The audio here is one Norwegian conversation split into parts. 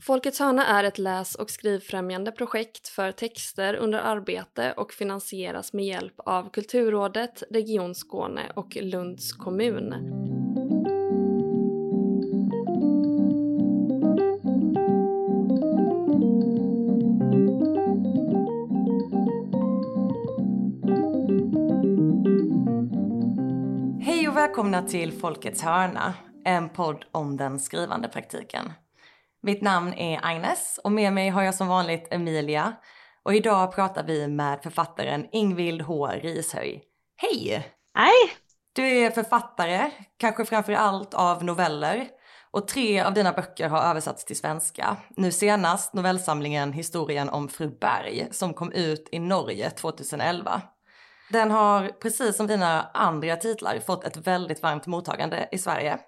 Folkets hörna är ett läs och skrivfrämjande projekt för texter under arbete och finansieras med hjälp av Kulturrådet, Region Skåne och Lunds kommun. Hej och välkomna till Folkets hörna, en podd om den skrivande praktiken. Mitt namn är Agnes och med mig har jag som vanligt Emilia. Och idag pratar vi med författaren Ingvild H. Rishöj. Hej! Hej! Du är författare, kanske framför allt av noveller. Och tre av dina böcker har översatts till svenska. Nu senast novellsamlingen Historien om fru Berg som kom ut i Norge 2011. Den har, precis som dina andra titlar, fått ett väldigt varmt mottagande i Sverige.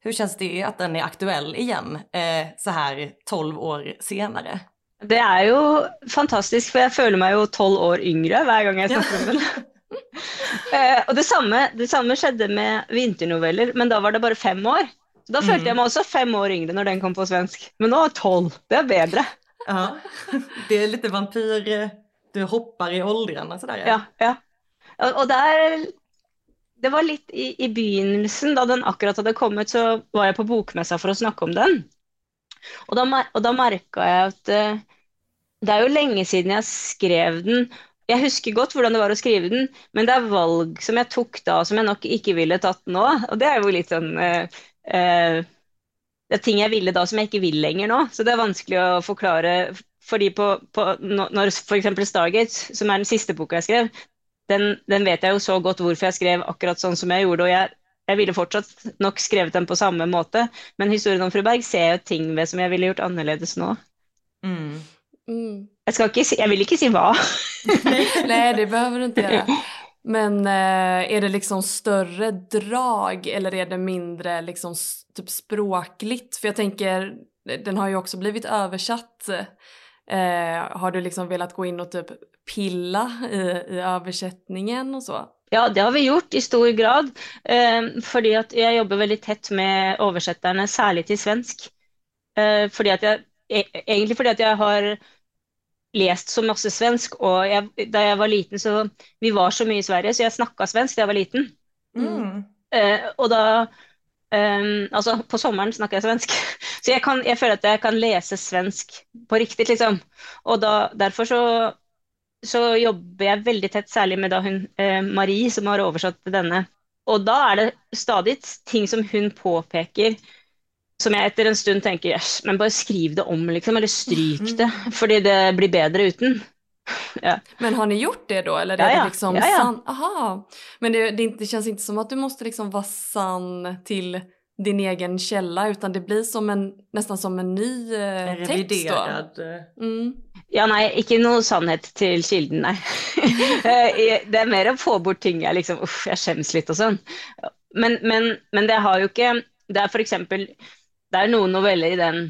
Hur känns det att den är aktuell igen eh, så här 12 år senare? Det är ju fantastiskt för jag känner mig ju 12 år yngre varje gång jag snackar om den. eh, och detsamma, detsamma skedde med vinternoveller, men då var det bara fem år. Så då mm. følte jeg meg også fem år yngre när den kom på svensk. Men nu er tolv. Det är bättre. Ja, det är lite vampyr, du hoppar i åldrarna sådär. Ja, ja. Och, och där det var litt i, i, begynnelsen, da den akkurat hadde kommet, så var jeg på bokmessa for å snakke om den. Og da, og da merka jeg at uh, det er jo lenge siden jeg skrev den. Jeg husker godt hvordan det var å skrive den, men det er valg som jeg tok da som jeg nok ikke ville tatt nå. Og det er jo litt sånn uh, uh, Det er ting jeg ville da som jeg ikke vil lenger nå. Så det er vanskelig å forklare. Fordi på, på når f.eks. Stargate, som er den siste boka jeg skrev, den, den, vet jeg jo så godt hvorfor jeg skrev akkurat sånn som jeg gjorde. og jeg, jeg ville fortsatt nok skrevet den på samme måte, men historien om fru Berg ser jeg ting ved som jeg ville gjort annerledes nå. Mm. Mm. Jag, ikke, inte, jag vill inte säga vad. Nej, det behøver du ikke gjøre. Men er är det liksom større drag eller er det mindre liksom typ språkligt? For jeg tenker, den har jo også blivit oversatt. Eh, har du liksom velat gå inn og typ pilla i, i översättningen og så? Ja, det har vi gjort i stor grad. Eh, fordi at jeg jobber veldig tett med oversetterne, særlig til svensk. Eh, fordi at jeg, e, egentlig fordi at jeg har lest så masse svensk, og jeg, da jeg var liten, så Vi var så mye i Sverige, så jeg snakka svensk da jeg var liten. Mm. Eh, og da Um, altså På sommeren snakker jeg svensk, så jeg, kan, jeg, føler at jeg kan lese svensk på riktig. liksom. Og da, Derfor så så jobber jeg veldig tett, særlig med da hun eh, Marie, som har oversatt denne. Og da er det stadig ting som hun påpeker som jeg etter en stund tenker yes, men bare skriv det om, liksom, eller stryk det, fordi det blir bedre uten. Ja. Men har ni gjort det då? Eller ja, ja. Det liksom ja, ja. Sann? Aha. Men det, det, det, känns inte som att du måste liksom vara sann till din egen källa utan det blir som en, nästan som en ny eh, en text då. Eh. Mm. Ja, nei, ikke noe sannhet til kilden, nei. Eh, det er mer å få bort ting jeg liksom Uff, jeg skjems litt og sånn. Men, men, men, det har jo ikke Det er eksempel Det er noen noveller i den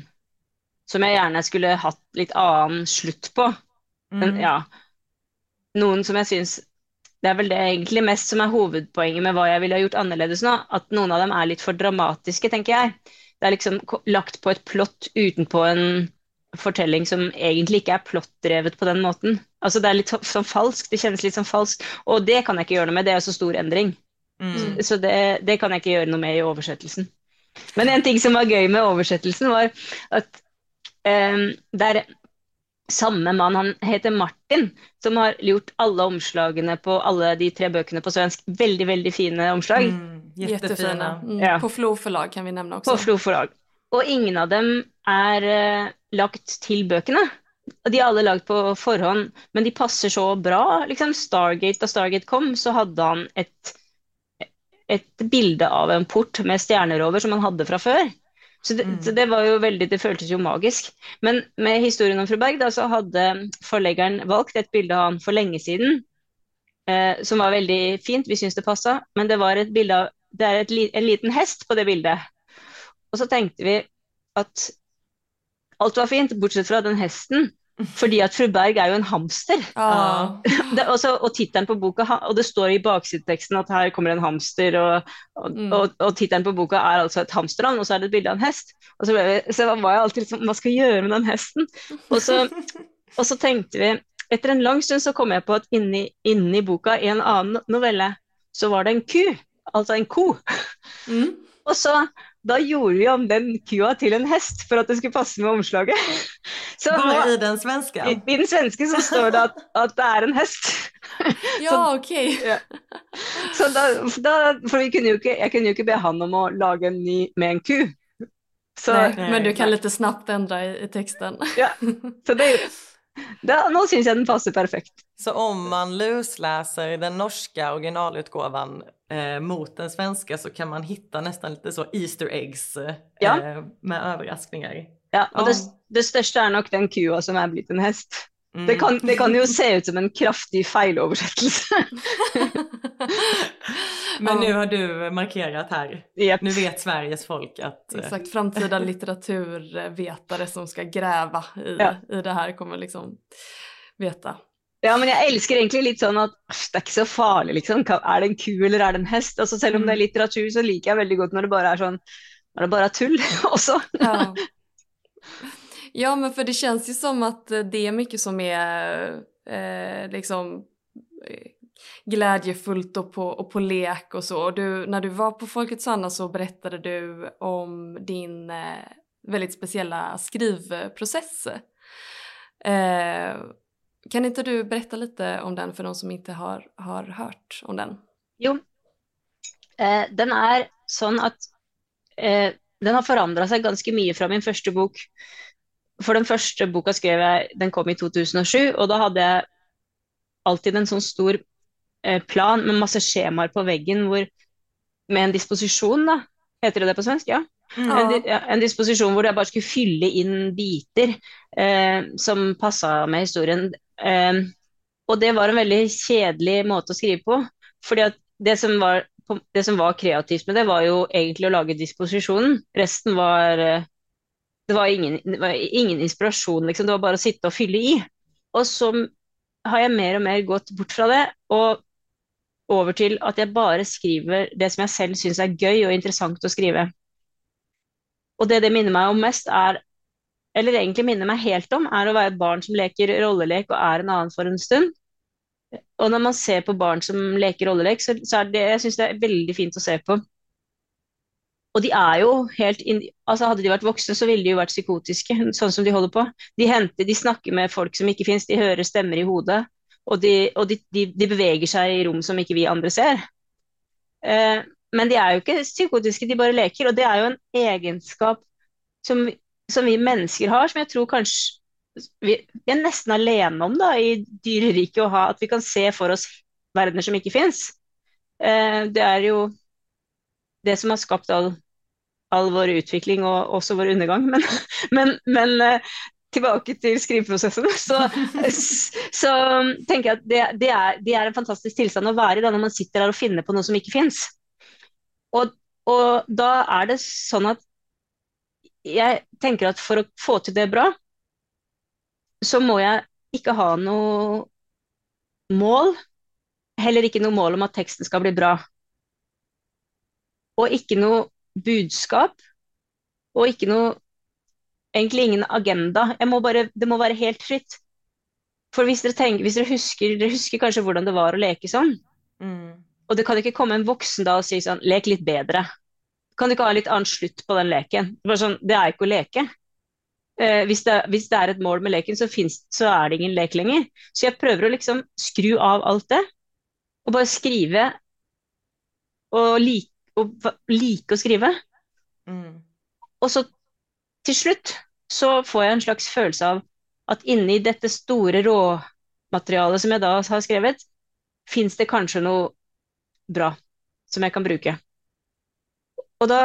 som jeg gjerne skulle hatt litt annen slutt på. Men, mm. ja. Noen som jeg syns det er vel det egentlig mest som er hovedpoenget med hva jeg ville ha gjort annerledes nå. At noen av dem er litt for dramatiske, tenker jeg. Det er liksom lagt på et plott utenpå en fortelling som egentlig ikke er plottdrevet på den måten. Altså Det er litt sånn falskt, det kjennes litt sånn falskt. Og det kan jeg ikke gjøre noe med, det er så stor endring. Mm. Så det, det, kan jeg ikke gjøre noe med i oversettelsen. Men en ting som var gøy med oversettelsen, var at um, der samme mann, han heter Martin, som har gjort alle omslagene på alle de tre bøkene på svensk. Veldig, veldig fine omslag. Mm, jettefine. Mm. Ja. På Flo forlag kan vi nevne også. På Flo forlag. Og ingen av dem er uh, lagt til bøkene. De er alle lagd på forhånd, men de passer så bra. Liksom Stargate, Da Stargate kom, så hadde han et, et bilde av en port med stjerner over som han hadde fra før. Så det, mm. så det, var jo veldig, det føltes jo magisk. Men med historien om fru Berg da, så hadde forleggeren valgt et bilde av han for lenge siden, eh, som var veldig fint, vi syns det passa. Men det var et bilde av det er et, en liten hest på det bildet. Og så tenkte vi at alt var fint, bortsett fra den hesten. Fordi at fru Berg er jo en hamster. Ah. Det, også, og tittelen på boka, og det står i baksideteksten at her kommer en hamster, og, og, Mm. og, og tittelen på boka er altså et hamsterland, og så er det et bilde av en hest. Og så, ble så var jeg alltid liksom Hva skal jeg gjøre med den hesten? Og så, og så tenkte vi Etter en lang stund så kom jeg på at inni, inni boka, i en annen novelle, så var det en ku. Altså en ko. Mm. Og så da gjorde vi om den kua til en hest for at det skulle passe med omslaget. Så nå, i den svenske? i, I den svenske så står det at, at det er en hest. Ja, okej. Så da, da, for vi kunne jo ikke, jeg kunne jo ikke be han om å lage en ny med en ku. Så, Nei, men du kan litt snapt snabbt ändra i, i teksten. ja, så det, da, nå syns jeg den passer perfekt. Så om man lusläser den norske originalutgåvan eh, mot den svenska så kan man hitta nästan lite så Easter eggs eh, Ja. med överraskningar. Ja, og det, Ja. det største er nok den kua som er blitt en hest. Mm. Det kan, det kan jo se ut som en kraftig feiloversettelse. Men nu har du markerat här. Yep. Nu vet Sveriges folk att... eh, Exakt, framtida litteraturvetare som ska gräva i, Ja. i det här kommer liksom veta. Ja, men jeg elsker egentlig litt sånn at det er ikke så farlig, liksom. Er det en ku eller er det en hest? Altså, selv om det er litteratur, så liker jeg veldig godt når det bare er sånn når det bare er tull også. Ja. ja, men for det kjennes jo som att eh, det er mye som er eh, liksom eh, glädjefullt och på, och på lek och så. Och du, när du var på Folkets Anna så berättade du om din eh, väldigt speciella skrivprocess. Eh, kan inte du berätta lite om den för de som inte har, har hørt om den? Jo, eh, den er sånn at eh, den har forandra seg ganske mye fra min første bok. For den første boka skrev jeg, den kom i 2007, og da hadde jeg alltid en sånn stor eh, plan med masse skjemaer på veggen hvor, med en disposisjon, da. Heter det det på svensk? Ja. Mm. En, en disposisjon hvor jeg bare skulle fylle inn biter eh, som passa med historien. Eh, og det var en veldig kjedelig måte å skrive på. fordi det som var, det som var kreativt med det, var jo egentlig å lage disposisjonen. Resten var eh, Det var ingen, det var ingen inspirasjon, liksom. Det var bare å sitte og fylle i. Og så har jeg mer og mer gått bort fra det, og over til at jeg bare skriver det som jeg selv syns er gøy og interessant å skrive. Og det det minner meg om mest, er eller egentlig minner meg helt om, er å være et barn som leker rollelek og er en annen for en stund. Og når man ser på barn som leker rollelek, så, så er det, jeg synes det er veldig fint å se på. Og de er jo helt inn, altså Hadde de vært voksne, så ville de jo vært psykotiske, sånn som de holder på. De henter, de snakker med folk som ikke fins, de hører stemmer i hodet. Og, de, og de, de, beveger seg i rom som ikke vi andre ser. Eh, men de er jo ikke psykotiske, de bare leker. Og det er jo en egenskap som, som vi mennesker har, som jeg tror kanskje vi, vi er nesten alene om da, i dyreriket å ha, at vi kan se for oss verdener som ikke fins. Eh, det er jo det som har skapt all, all vår utvikling og også vår undergang. Men, men, men eh, tilbake til skriveprosessen, så, så tenker jeg at det, det, er, det er en fantastisk tilstand å være i da, når man sitter der og finner på noe som ikke fins. Og, og da er det sånn at jeg tenker at for å få til det bra, så må jeg ikke ha noe mål, heller ikke noe mål om at teksten skal bli bra. Og ikke noe budskap, og ikke noe Egentlig ingen agenda. Må bare, det må være helt fritt. For hvis dere, tenker, hvis dere husker, dere husker kanskje hvordan det var å leke sånn, Mm. Og det kan ikke komme en voksen da og si sånn Lek litt bedre. Kan du ikke ha litt annen slutt på den leken? Bare sånn, det er ikke å leke. Eh, hvis, det, hvis det er et mål med leken, så, finnes, så er det ingen lek lenger. Så jeg prøver å liksom skru av alt det, og bare skrive og like, og like å skrive. Mm. Og så til slutt så får jeg en slags følelse av at inni dette store råmaterialet som jeg da har skrevet, fins det kanskje noe bra som jeg kan bruke. Og da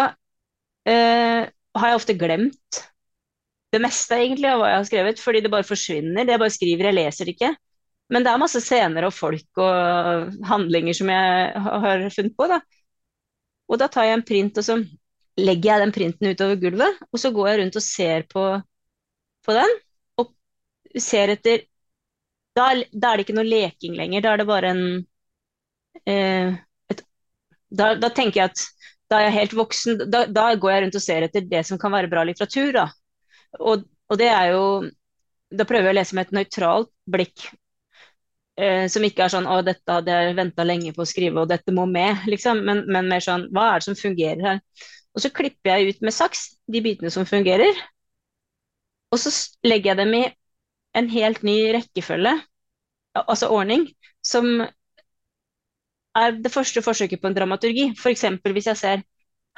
eh, har jeg ofte glemt det meste egentlig av hva jeg har skrevet, fordi det bare forsvinner. Det jeg bare skriver, jeg leser det ikke. Men det er masse scener og folk og handlinger som jeg har funnet på, da. Og da tar jeg en print, og så legger jeg den printen utover gulvet, og så går jeg rundt og ser på, på den. Og ser etter da, da, er det ikke noe leking lenger. Da er det bare en eh, da, da, tenker jeg at da er jeg helt voksen. Da, da, går jeg rundt og ser etter det som kan være bra litteratur. Da. Og, og det er jo Da prøver jeg å lese med et nøytralt blikk. Eh, som ikke er sånn 'Å, dette hadde jeg venta lenge på å skrive, og dette må med', liksom. Men, men mer sånn 'Hva er det som fungerer her?' Og så klipper jeg ut med saks de bitene som fungerer. Og så legger jeg dem i en helt ny rekkefølge, altså ordning, som er det første forsøket på en dramaturgi. F.eks. hvis jeg ser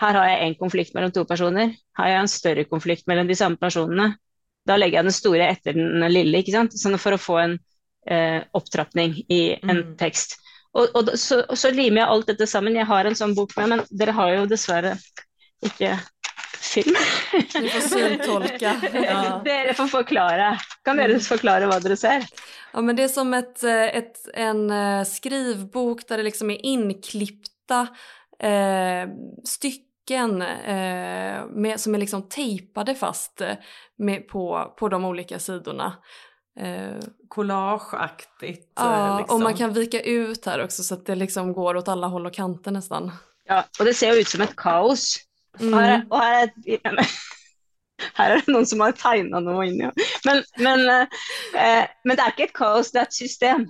her har jeg en konflikt mellom to personer, har jeg en større konflikt mellom de samme personene. Da legger jeg den store etter den lille, ikke sant? Sånn for å få en eh, opptrapning i en mm. tekst. Og, og så, så, limer jeg alt dette sammen. Jeg har en sånn bok med, men dere har jo dessverre ikke film. Du får syntolke. Ja. Dere får forklare. Kan dere forklare hva dere ser? Ja, men det er som et, et, en skrivebok skrivbok där det liksom er innklipte eh, stycken eh, med, som er liksom teipet fast eh, med, på, på de olika sidorna. Eh, Collageaktigt. Ja, liksom. og man kan vika ut her også, så att det liksom går åt alle håll og kanter nesten. Ja, og det ser jo ut som et kaos. Mm. Her, og her er, her er det noen som har tegna noe inni. Men, men, eh, men, det er ikke et kaos, det er et system.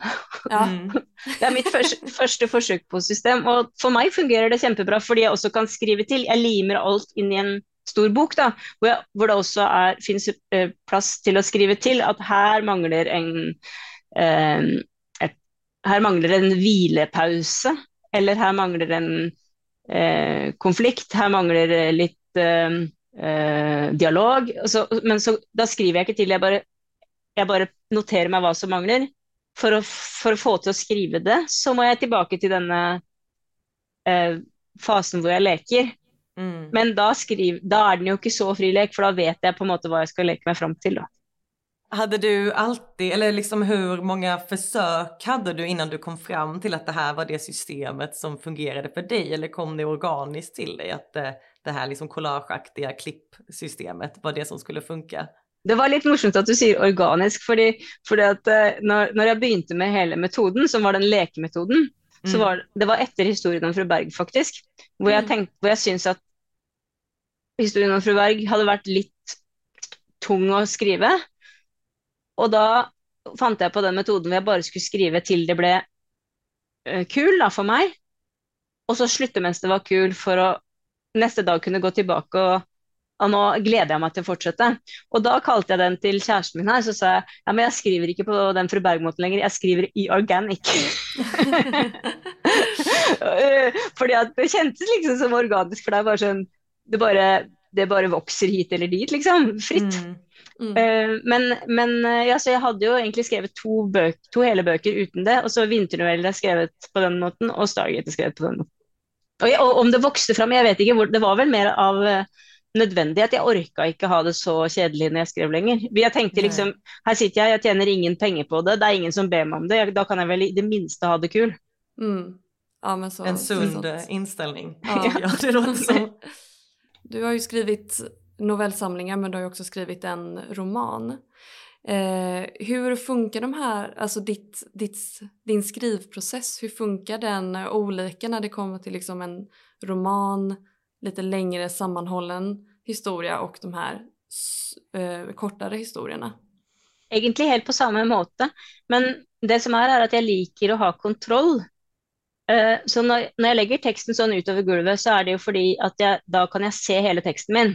Ja. det er mitt første, første, forsøk på system. Og for meg fungerer det kjempebra, fordi jeg også kan skrive til. Jeg limer alt inn i en stor bok, da, hvor, jeg, hvor det også er, finnes eh, plass til å skrive til at her mangler en eh, et, her mangler en hvilepause, eller her mangler en eh, konflikt, her mangler det litt eh, eh, dialog. Så, men så, da skriver jeg ikke til, jeg bare, jeg bare noterer meg hva som mangler. For å, for å, få til å skrive det, så må jeg tilbake til denne eh, fasen hvor jeg leker. Mm. Men da, skriv, da, er den jo ikke så fri lek, for da vet jeg på en måte hva jeg skal leke meg fram til. da. Hade du alltid, eller liksom hur många försök hade du innan du kom fram till att det här var det systemet som fungerade för dig? Eller kom det organiskt till dig att det, det här liksom collageaktiga klippsystemet var det som skulle funka? Det var litt morsomt at du sier organisk, fordi, fordi at eh, når, når, jeg begynte med hele metoden, som var den lekemetoden, mm. så var det var etter historien om fru Berg, faktisk, hvor jeg, mm. tenkte, hvor jeg syns at historien om fru Berg hadde vært litt tung å skrive. Og da fant jeg på den metoden hvor jeg bare skulle skrive til det ble uh, kul da, for meg, og så slutte mens det var kul, for å neste dag kunne gå tilbake og og nå gleder jeg meg til å fortsette. Og da kalte jeg den til kjæresten min her, så sa jeg ja, men jeg skriver ikke på den fru Berg-måten lenger, jeg skriver i organic. Fordi at det kjentes liksom som organisk, for det er bare sånn det bare, det bare vokser hit eller dit, liksom. Fritt. Mm. Mm. Uh, men, men uh, ja, så jeg hadde jo egentlig skrevet to, bøk, to hele bøker uten det. Og så vinternoveller er skrevet på den måten, og Stargate er skrevet på den måten. Og, jeg, og, om det vokste fram, jeg vet ikke. Hvor, det var vel mer av uh, nødvendighet. Jeg orka ikke ha det så kjedelig når jeg skrev lenger. Jeg tenkte liksom, her sitter jeg, jeg tjener ingen penger på det, det er ingen som ber meg om det. Da kan jeg vel i det minste ha det kul. Mm. Ja, så, en sund innstilling. Ja. ja, det låter som. Du har jo skrivit novellsamlingar men du har ju också skrivit en roman. Eh, hur funkar de här, alltså ditt, ditt, din skrivprocess, hur funkar den olika när det kommer till liksom en roman, lite längre sammanhållen historia och de här eh, kortere historiene? Egentlig helt på samme måte, men det som er, er at jeg liker å ha kontroll. Uh, så når, når, jeg legger teksten sånn utover gulvet, så er det jo fordi at jeg, da kan jeg se hele teksten min.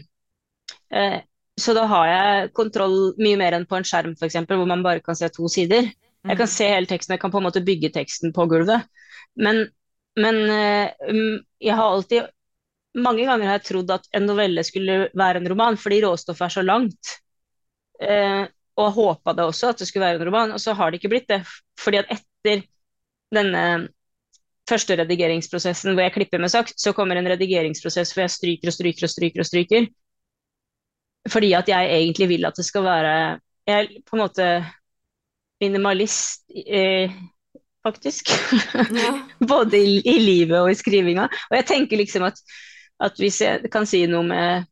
Eh, så da har jeg kontroll mye mer enn på en skjerm f.eks., hvor man bare kan se to sider. Jeg kan mm. se hele teksten, jeg kan på en måte bygge teksten på gulvet. Men, men eh, mm, jeg har alltid Mange ganger har jeg trodd at en novelle skulle være en roman, fordi råstoffet er så langt. Eh, og håpa det også, at det skulle være en roman, og så har det ikke blitt det. Fordi at etter denne første redigeringsprosessen hvor jeg klipper med saks, så kommer en redigeringsprosess hvor jeg stryker og stryker og stryker. og stryker. Fordi at jeg egentlig vil at det skal være Jeg er på en måte minimalist, eh, faktisk. Ja. Både i, i, livet og i skrivinga. Og jeg tenker liksom at, at hvis jeg kan si noe med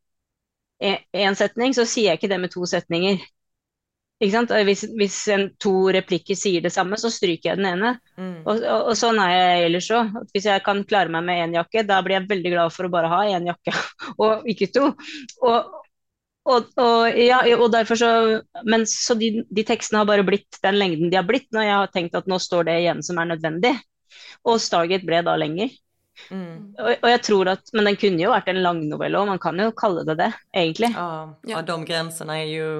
én setning, så sier jeg ikke det med to setninger. Hvis, hvis en, to replikker sier det samme, så stryker jeg den ene. Mm. Og, og, og, sånn er jeg ellers òg. Hvis jeg kan klare meg med én jakke, da blir jeg veldig glad for å bare ha én jakke, og ikke to. Og, og, ja, og derfor så, men så de, de, tekstene har bare blitt den lengden de har blitt, når jeg har tenkt at nå står det igjen som er nødvendig. Og Stargate ble da lenger. Mm. Og, og, jeg tror at, Men den kunne jo vært en langnovelle òg, man kan jo kalle det det, egentlig. Ja, ja. de grensene er jo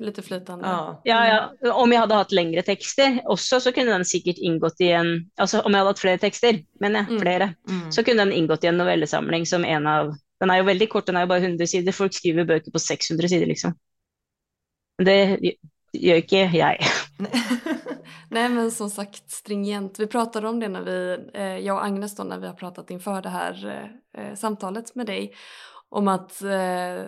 Litt flytende. Ja. ja, ja. Om jeg hadde hatt lengre tekster også, så kunne den sikkert inngått i en Altså om jeg hadde hatt flere tekster, men ja, mm. flere, mm. så kunne den inngått i en novellesamling som en av Den er jo veldig kort, den er jo bare 100 sider. Folk skriver bøker på 600 sider, liksom. Det gjør ikke jeg. Nej men som sagt stringent. Vi pratade om det när vi, eh, jag och Agnes då när vi har pratat inför det här eh, samtalet med dig. Om att eh,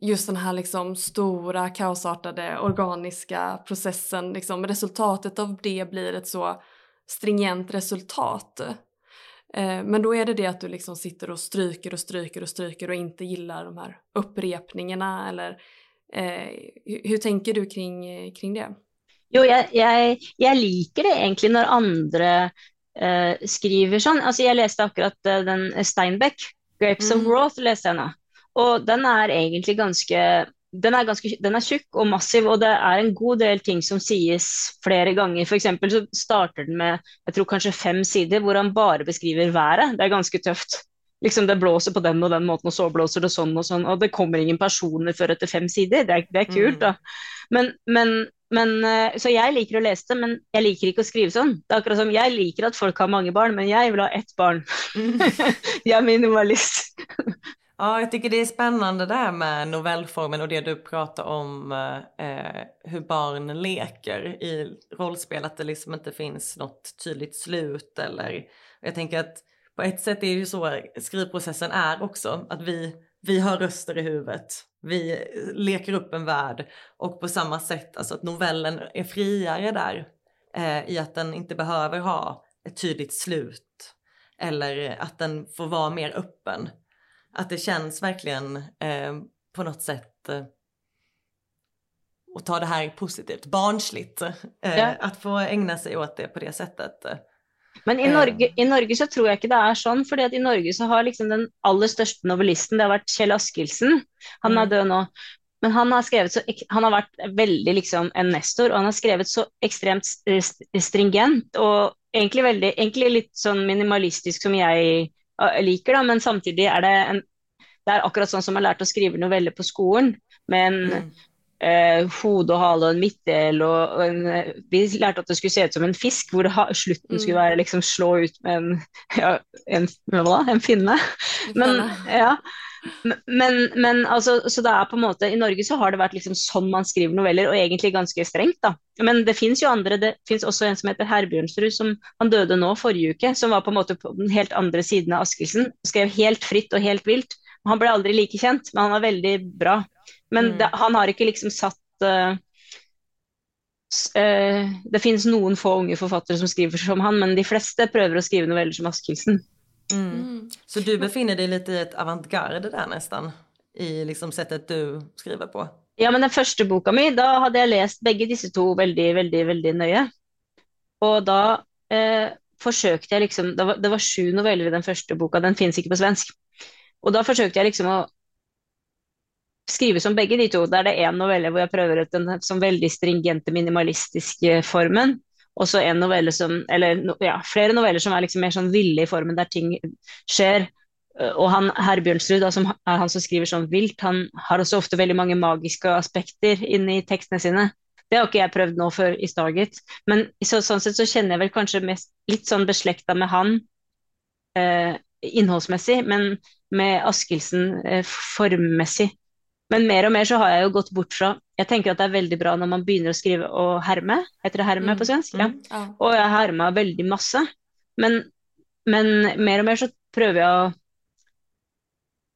just den här liksom stora kaosartade organiska processen, liksom, resultatet av det blir ett så stringent resultat. Eh, men då är det det att du liksom sitter och stryker och stryker och stryker och inte gillar de här upprepningarna eller eh, hur, tänker du kring, kring det? Jo, jeg, jeg, jeg liker det egentlig når andre eh, skriver sånn. Altså, jeg leste akkurat eh, den Steinbeck, 'Grapes mm. of Wrath', leste jeg nå. Og den er egentlig ganske den er, ganske, den er tjukk og massiv, og det er en god del ting som sies flere ganger. For så starter den med jeg tror kanskje fem sider hvor han bare beskriver været. Det er ganske tøft. Liksom Det blåser på den og den måten, og så blåser det sånn og sånn. Og det kommer ingen personer før etter fem sider. Det er, det er kult, da. Men, men, men, eh, så jeg liker å lese det, men jeg liker ikke å skrive sånn. Det er akkurat som Jeg liker at folk har mange barn, men jeg vil ha ett barn. jeg er minimalist. Ja, jag tycker det är spännande där med novellformen och det du pratar om eh, hur barn leker i rollspel, att det liksom inte finns något tydligt slut eller jag tänker att på ett sätt är det ju så skrivprocessen är också, att vi, vi har röster i huvudet, vi leker upp en värld och på samma sätt, alltså att novellen är friare där eh, i att den inte behöver ha ett tydligt slut eller att den får vara mer öppen. Att det känns verkligen eh, på något sätt eh, och ta det här positivt, barnsligt. Eh, ja. Att få ägna seg åt det på det sättet. Men i Norge, i Norge, så tror jeg ikke det er sånn, fordi at i Norge så har liksom den aller største novellisten, det har vært Kjell Askildsen. Han er mm. død nå. Men han har skrevet så, han har vært veldig liksom en nestor, og han har skrevet så ekstremt stringent og egentlig, veldig, egentlig litt sånn minimalistisk som jeg liker, da, men samtidig er det en Det er akkurat sånn som jeg lærte å skrive noveller på skolen, med en mm. eh, hode og hale og en midtdel og, og en, Vi lærte at det skulle se ut som en fisk, hvor ha, slutten mm. skulle være liksom slå ut med en, ja, en, hva, en finne. Men, ja, men, men altså, så det er på en måte, I Norge så har det vært liksom sånn man skriver noveller, og egentlig ganske strengt. da. Men det fins jo andre. Det fins også en som heter Herbjørnsrud, som han døde nå forrige uke. Som var på en måte på den helt andre siden av Askildsen. Skrev helt fritt og helt vilt. Han ble aldri like kjent, men han var veldig bra. Men mm. det, han har ikke liksom satt uh, uh, Det finnes noen få unge forfattere som skriver som han, men de fleste prøver å skrive noveller som Askildsen. Mm. mm. Så du befinner deg litt i et avantgarde der nesten? I liksom settet du skriver på? Ja, men den første boka mi, da hadde jeg lest begge disse to veldig, veldig, veldig nøye. Og da eh, forsøkte jeg liksom Det var, det var sju noveller i den første boka, den finnes ikke på svensk. Og da forsøkte jeg liksom å skrive som begge de to. Da er det én novelle hvor jeg prøver ut den som veldig stringente, minimalistiske formen. Og så en novelle som Eller ja, flere noveller som er liksom mer sånn ville i formen, der ting skjer. Og han Herbjørnsrud, som er han som skriver sånn vilt, han har også ofte veldig mange magiske aspekter inni tekstene sine. Det har ikke jeg prøvd nå før i Stargate. Men så, sånn sett så kjenner jeg vel kanskje mest, litt sånn beslekta med han eh, innholdsmessig, men med Askildsen eh, formmessig. Men mer og mer så har jeg jo gått bort fra Jeg tenker at det er veldig bra når man begynner å skrive og herme. Heter det herme på mm, svensk? Ja. Mm, og jeg herma veldig masse. Men, men, mer og mer så prøver jeg å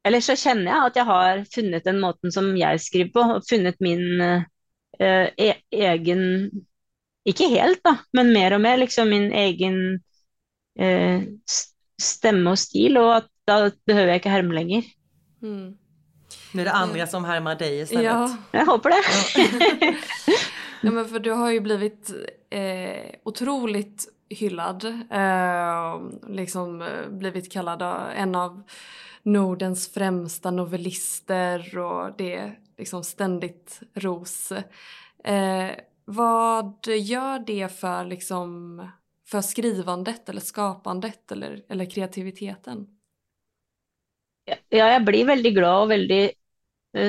Eller så kjenner jeg at jeg har funnet den måten som jeg skriver på. og Funnet min uh, e egen Ikke helt, da, men mer og mer liksom min egen uh, stemme og stil. Og at da behøver jeg ikke herme lenger. Mm. Nu är det andra som härmar dig istället. Ja, jag håper det. Ja, men för du har ju blivit eh, otroligt hyllad. Eh, liksom eh, blivit kallad en av Nordens främsta novellister och det är liksom ständigt ros. Eh, vad gör det för, liksom, för skrivandet eller skapandet eller, eller kreativiteten? Ja, jeg blir veldig glad og veldig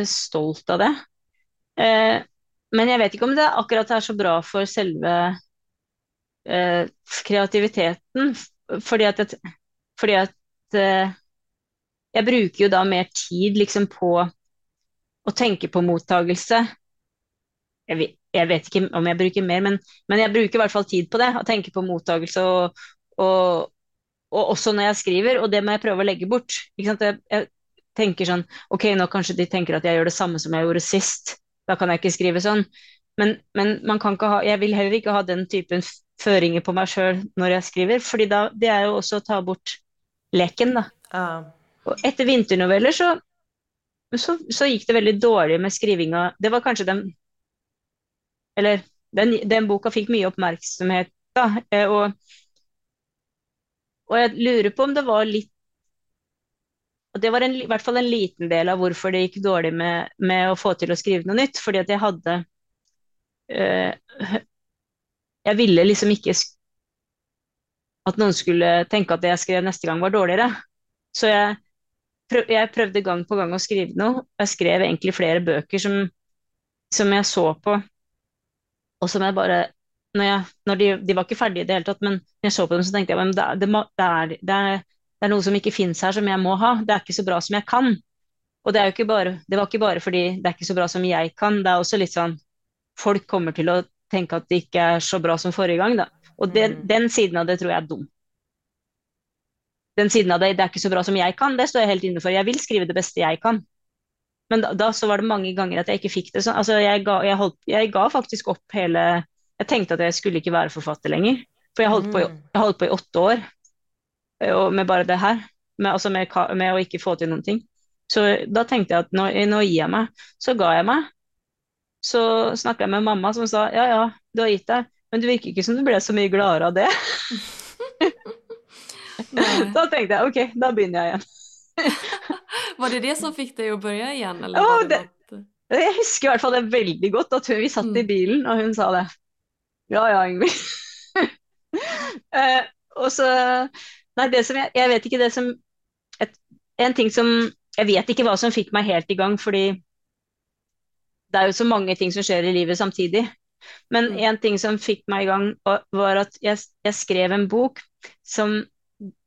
stolt av det. Uh, men jeg vet ikke om det akkurat er så bra for selve uh, kreativiteten. Fordi at, jeg, fordi at jeg bruker jo da mer tid liksom på å tenke på mottagelse. Jeg vet, jeg vet ikke om jeg bruker mer, men, men, jeg bruker i hvert fall tid på det. Å tenke på mottagelse og, og, og også når jeg skriver, og det må jeg prøve å legge bort. Jeg, jeg, tenker sånn Ok, nå kanskje de tenker at jeg gjør det samme som jeg gjorde sist. Da kan jeg ikke skrive sånn. Men, men man kan ikke ha, jeg vil heller ikke ha den typen føringer på meg sjøl når jeg skriver, fordi da, det er jo også å ta bort leken, da. Uh. Og etter vinternoveller så, så, så, gikk det veldig dårlig med skrivinga. Det var kanskje den Eller den, den boka fikk mye oppmerksomhet, da. Eh, og og jeg lurer på om det var litt og Det var en, i hvert fall en liten del av hvorfor det gikk dårlig med, med å få til å skrive noe nytt. Fordi at jeg hadde øh, Jeg ville liksom ikke at noen skulle tenke at det jeg skrev neste gang, var dårligere. Så jeg, prøv, jeg prøvde gang på gang å skrive noe. Jeg skrev egentlig flere bøker som, som jeg så på, og som jeg bare når jeg, når de, de, var ikke ferdige i det hele tatt, men når jeg så på dem, så tenkte jeg at det, det, det, det, er, noe som ikke fins her, som jeg må ha. Det er ikke så bra som jeg kan. Og det, er ikke bare, det var ikke bare fordi det er ikke så bra som jeg kan, det er også litt sånn Folk kommer til å tenke at det ikke er så bra som forrige gang, da. Og den, mm. den siden av det tror jeg er dum. Den siden av det, det er ikke så bra som jeg kan, det står jeg helt inne for. Jeg vil skrive det beste jeg kan. Men da, da så var det mange ganger at jeg ikke fikk det sånn. Altså, jeg ga, jeg, holdt, jeg ga faktisk opp hele jeg tenkte at jeg skulle ikke være forfatter lenger. For jeg holdt på, mm. jeg holdt på i åtte år med bare det her. Med, altså med, med, å ikke få til noen ting. Så da tenkte jeg at nå, nå gir jeg meg. Så ga jeg meg. Så snakka jeg med mamma som sa ja ja, du har gitt deg, men det virker ikke som du ble så mye gladere av det. da tenkte jeg ok, da begynner jeg igjen. var det det som fikk deg å begynne igjen? Eller oh, det, det, jeg husker i hvert fall det veldig godt, at hun, vi satt i mm. bilen og hun sa det. Ja ja, Ingvild. uh, og så Nei, det som jeg, jeg vet ikke det som et, En ting som Jeg vet ikke hva som fikk meg helt i gang, fordi det er jo så mange ting som skjer i livet samtidig. Men én en ting som fikk meg i gang, var at jeg, jeg skrev en bok som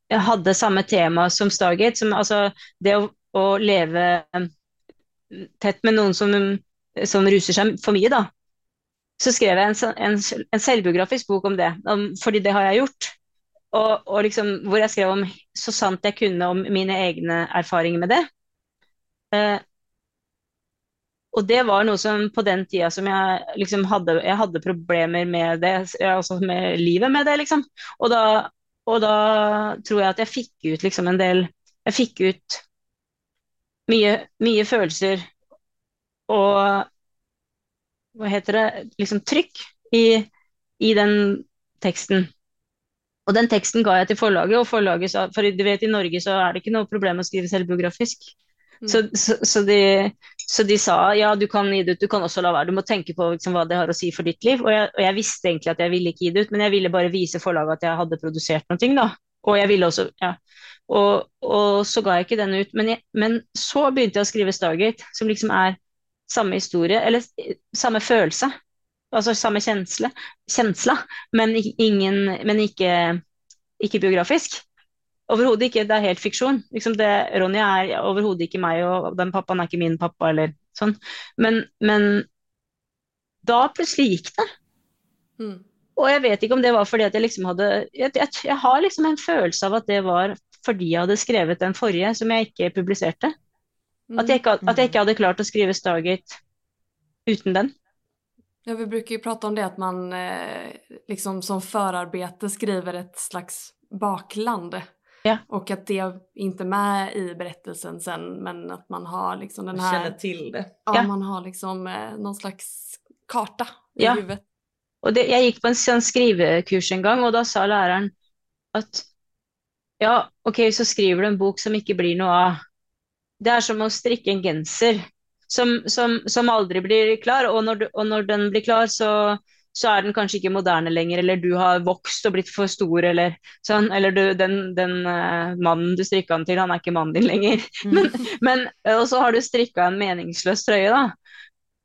hadde samme tema som Stargate. Som, altså det å, å leve tett med noen som, som ruser seg for mye, da så skrev jeg en, en, en selvbiografisk bok om det, om, fordi det har jeg gjort. Og, og liksom, hvor jeg skrev om så sant jeg kunne om mine egne erfaringer med det. Eh, og det var noe som på den tida som jeg liksom hadde, jeg hadde problemer med det, altså med livet med det, liksom. Og da, og da tror jeg at jeg fikk ut liksom en del Jeg fikk ut mye, mye følelser og hva heter det, liksom trykk i, i, den teksten. Og den teksten ga jeg til forlaget, og forlaget sa For du vet, i Norge så er det ikke noe problem å skrive selvbiografisk. Mm. Så, så, så, de, så, de, sa ja, du kan gi det ut, du kan også la være. Du må tenke på liksom, hva det har å si for ditt liv. Og jeg, og jeg, visste egentlig at jeg ville ikke gi det ut, men jeg ville bare vise forlaget at jeg hadde produsert noe. da. Og jeg ville også, ja. Og, og så ga jeg ikke den ut. Men, jeg, men så begynte jeg å skrive Stargate, som liksom er samme historie, eller samme følelse. Altså samme kjensle, kjensla, men, ingen, men ikke, ikke biografisk. Overhodet ikke. Det er helt fiksjon. Liksom det, Ronja er overhodet ikke meg, og den pappaen er ikke min pappa, eller sånn. Men, men da plutselig gikk det. Mm. Og jeg vet ikke om det var fordi at jeg liksom hadde jeg, jeg, jeg, har liksom en følelse av at det var fordi jeg hadde skrevet den forrige som jeg ikke publiserte. At jeg, ikke, at jeg ikke hadde klart å skrive Stargate uten den. Ja, vi brukar ju prata om det att man eh, liksom som förarbete skriver ett slags bakland. Ja. Och att det inte är med i berättelsen sen men att man har liksom den här... Känner till det. Ja, ja. man har liksom eh, någon slags karta i Ja. huvudet. Och det, jeg gikk på en sånn skrivekurs en gang, og da sa læreren at ja, ok, så skriver du en bok som ikke blir noe av. Det er som å strikke en genser som, som, som aldri blir klar, og når, og når den blir klar, så, så er den kanskje ikke moderne lenger, eller du har vokst og blitt for stor, eller sånn, eller du, den, den uh, mannen du strikka den til, han er ikke mannen din lenger. Men, men, og så har du strikka en meningsløs trøye, da.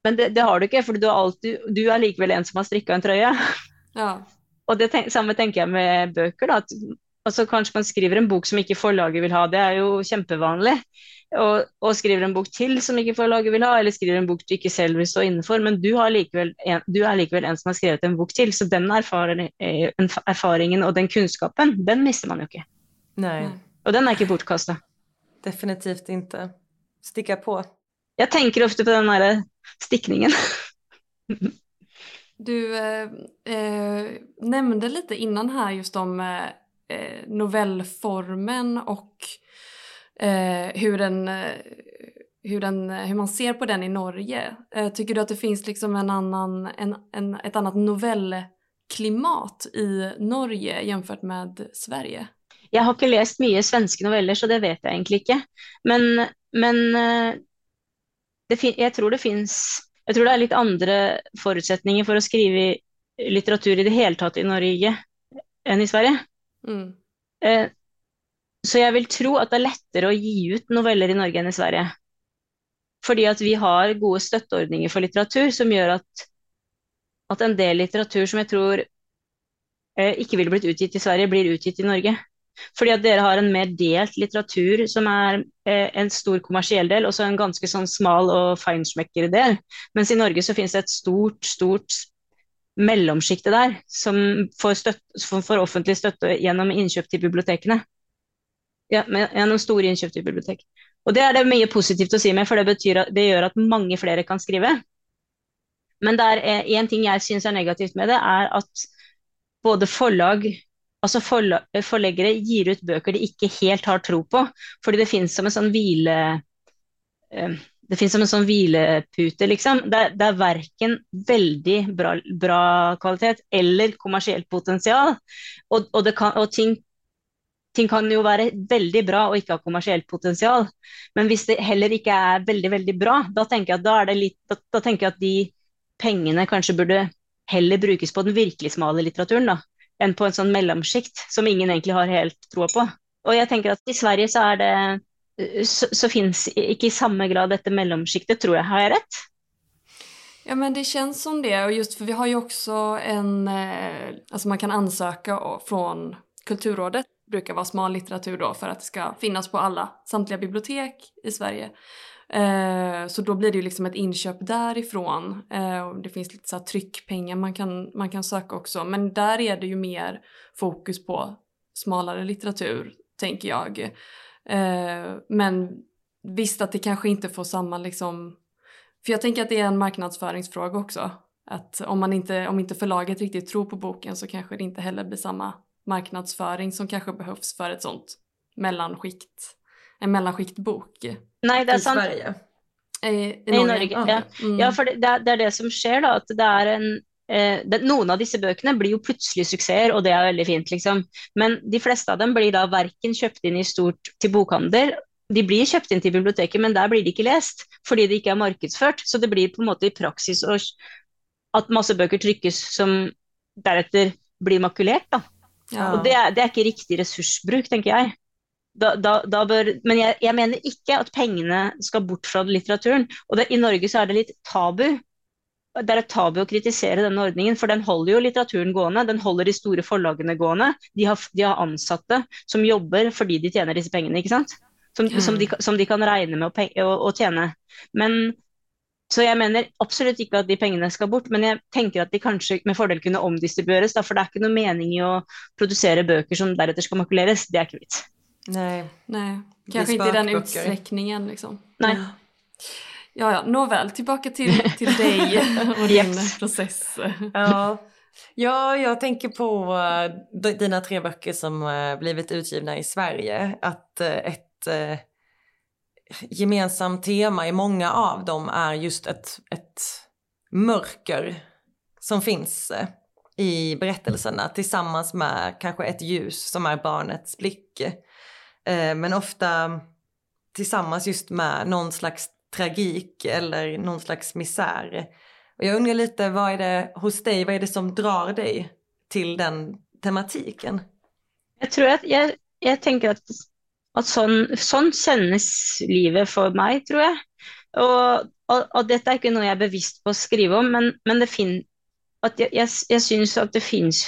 Men det, det har du ikke, for du, alltid, du er likevel en som har strikka en trøye. Ja. Og det tenk, samme tenker jeg med bøker. da, at altså Kanskje man skriver en bok som ikke forlaget vil ha, det er jo kjempevanlig. Og, og skriver en bok til som ikke forlaget vil ha, eller skriver en bok du ikke selv vil stå innenfor. Men du, har likevel en, du er likevel en som har skrevet en bok til, så den erfaring, eh, erfaringen og den kunnskapen, den mister man jo ikke. Nej, Nej. Og den er ikke bortkasta. definitivt ikke. Sticka på. Jeg tenker ofte på den derre stikningen. Du eh, eh, nämnde lite innan her just om eh, novellformen och eh, hur, den, eh, hur, den, hur man ser på den i Norge. Eh, tycker du att det finns liksom en annan, en, en, ett annat novellklimat i Norge jämfört med Sverige? Jeg har ikke lest mye svenske noveller, så det vet jeg egentlig ikke. Men, men eh, jeg tror det fins Jeg tror det er litt andre forutsetninger for å skrive litteratur i det hele tatt i Norge enn i Sverige. Mm. Eh, Så jeg vil tro at det er lettere å gi ut noveller i Norge enn i Sverige. Fordi at vi har gode støtteordninger for litteratur som gjør at, at en del litteratur som jeg tror eh, ikke ville blitt utgitt i Sverige, blir utgitt i Norge. Fordi at dere har en mer delt litteratur som er eh, en stor kommersiell del, og så en ganske sånn smal og feinschmecker del. Mens i Norge så finnes det et stort, stort mellomsjikte der som får, støtte, som får offentlig støtte gjennom innkjøp til bibliotekene. Ja, gjennom store innkjøp til bibliotek. Og det er det mye positivt å si med, for det, betyr at, det gjør at mange flere kan skrive. Men det er én ting jeg syns er negativt med det, er at både forlag Altså forla, forleggere gir ut bøker de ikke helt har tro på, fordi det finnes som en sånn hvile eh, det finnes som en sånn hvilepute, liksom. Det, det er verken veldig bra, bra kvalitet eller kommersielt potensial. Og, og, kan, og ting, ting kan jo være veldig bra og ikke ha kommersielt potensial. Men hvis det heller ikke er veldig, veldig bra, da tenker jeg at, litt, da, da tenker jeg at de pengene kanskje burde heller brukes på den virkelig smale litteraturen, da, enn på en sånn mellomsjikt som ingen egentlig har helt troa på. Og jeg tenker at i Sverige så er det så, så finnes ikke i samme grad dette mellomsjiktet, tror jeg. Har jeg rett? Ja men det känns som det och just för vi har ju också en, eh, alltså man kan ansöka fra Kulturrådet, brukar vara smal litteratur då för att det ska finnas på alla, samtliga bibliotek i Sverige. Eh, så då blir det ju liksom ett inköp därifrån. Eh, det finns lite så här tryckpengar man kan, man kan söka också. Men där är det ju mer fokus på smalare litteratur, tänker jag. Eh, men visst att det kanske inte får samma liksom för jag tänker att det är en marknadsföringsfråga också. Att om, man inte, om inte förlaget riktigt tror på boken så kanske det inte heller blir samma marknadsföring som kanske behövs för ett sånt mellanskikt, en mellanskiktbok. Nei, det er I. Sverige. I, i, I Norge. Norge, ja. Mm. Ja, for det, det, er, det som skjer, da. At det er en eh, Noen av disse bøkene blir jo plutselig suksesser, og det er veldig fint, liksom. Men de fleste av dem blir da verken kjøpt inn i stort til bokhandel, de blir kjøpt inn til biblioteket, men der blir de ikke lest fordi de ikke er markedsført. Så det blir på en måte i praksis at masse bøker trykkes som deretter blir makulert, da. ja. Og det er, det er ikke riktig ressursbruk, tenker jeg. Da, da, da bør, men jeg, jeg mener ikke at pengene skal bort fra litteraturen. Og det, i Norge så er det litt tabu. Det er et tabu å kritisere denne ordningen, for den holder jo litteraturen gående. Den holder de store forlagene gående. De har, de har ansatte som jobber fordi de tjener disse pengene, ikke sant? Som, Mm. som, de, som de kan regne med å, å, å tjene. Men så jeg mener absolutt ikke at de pengene skal bort, men jeg tenker at de kanskje med fordel kunne omdistribueres, da, for det er ikke noe mening i å produsere bøker som deretter skal makuleres. Det er ikke vits. Nei. Nei. Kanskje ikke i den utstrekningen, liksom. Nei. Ja, ja, nåväl, tillbaka till, till dig och din Yes. process. Ja. ja, jag tänker på eh, dina tre böcker som eh, blivit utgivna i Sverige. Att eh, ett gemensamt tema i många av dem är just ett, ett mörker som finns i berättelserna tillsammans med kanske ett ljus som är barnets blick. Men ofta tillsammans just med någon slags tragik eller någon slags misär. Och jag undrar lite, vad är det hos dig, vad är det som drar dig til den tematiken? Jeg tror at jeg, jeg tenker at, at sånn, sånn kjennes livet for meg, tror jeg. Og, og, og, dette er ikke noe jeg er bevisst på å skrive om, men, men fin, jeg, jeg, jeg syns at det fins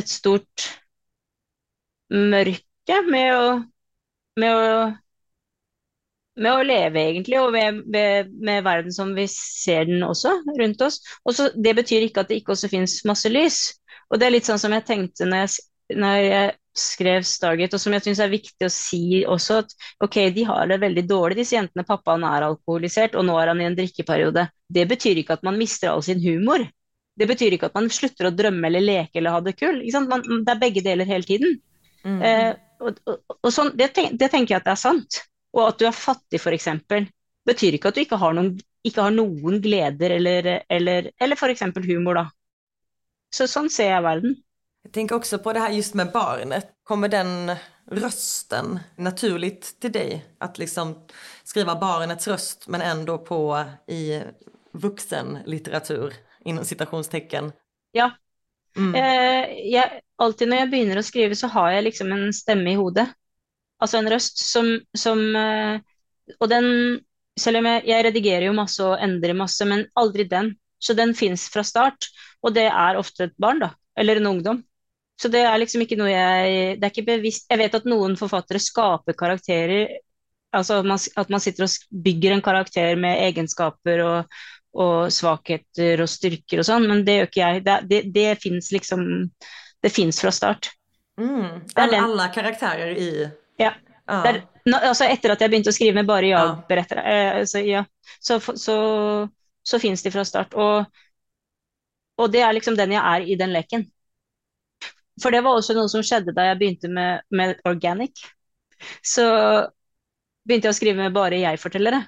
et stort mørke med å, med å med å leve, egentlig, og med, med, med, verden som vi ser den også rundt oss. Også, det betyr ikke at det ikke også finnes masse lys. Og det er litt sånn som jeg tenkte når jeg, når jeg skrev Stargate, og som jeg syns er viktig å si også, at ok, de har det veldig dårlig, disse jentene. Pappaen er alkoholisert, og nå er han i en drikkeperiode. Det betyr ikke at man mister all sin humor. Det betyr ikke at man slutter å drømme eller leke eller ha det kul. Det er begge deler hele tiden. Mm. Eh, og, og, og sånn, det, tenk, det tenker jeg at det er sant. Og at du er fattig, f.eks., betyr ikke at du ikke har noen, ikke har noen gleder eller, eller, eller f.eks. humor, da. Så sånn ser jeg verden. Jeg tenker også på det her just med barnet. Kommer den rösten naturlig til deg? At liksom skrive barnets røst, men ändå på i vuxenlitteratur inom citationstecken? Ja. Mm. Eh, jeg, alltid når jeg begynner å skrive, så har jeg liksom en stemme i hodet. Altså en røst som, som uh, Og den Selv om jeg, jeg, redigerer jo masse og endrer masse, men aldri den. Så den fins fra start. Og det er ofte et barn, da. Eller en ungdom. Så det er liksom ikke noe jeg Det er ikke bevisst Jeg vet at noen forfattere skaper karakterer. Altså at man, at man sitter og bygger en karakter med egenskaper og, og svakheter og styrker og sånn, men det gjør ikke jeg. Det, det, det fins liksom Det fins fra start. Mm. Alle, alle karakterer i ja. Ah. Der, nå, altså etter at jeg begynte å skrive med bare ja-berettere, eh, så, ja, så, så, så finnes de fra start. Og, og, det er liksom den jeg er i den leken. For det var også noe som skjedde da jeg begynte med, med organic. Så begynte jeg å skrive med bare jeg-fortellere.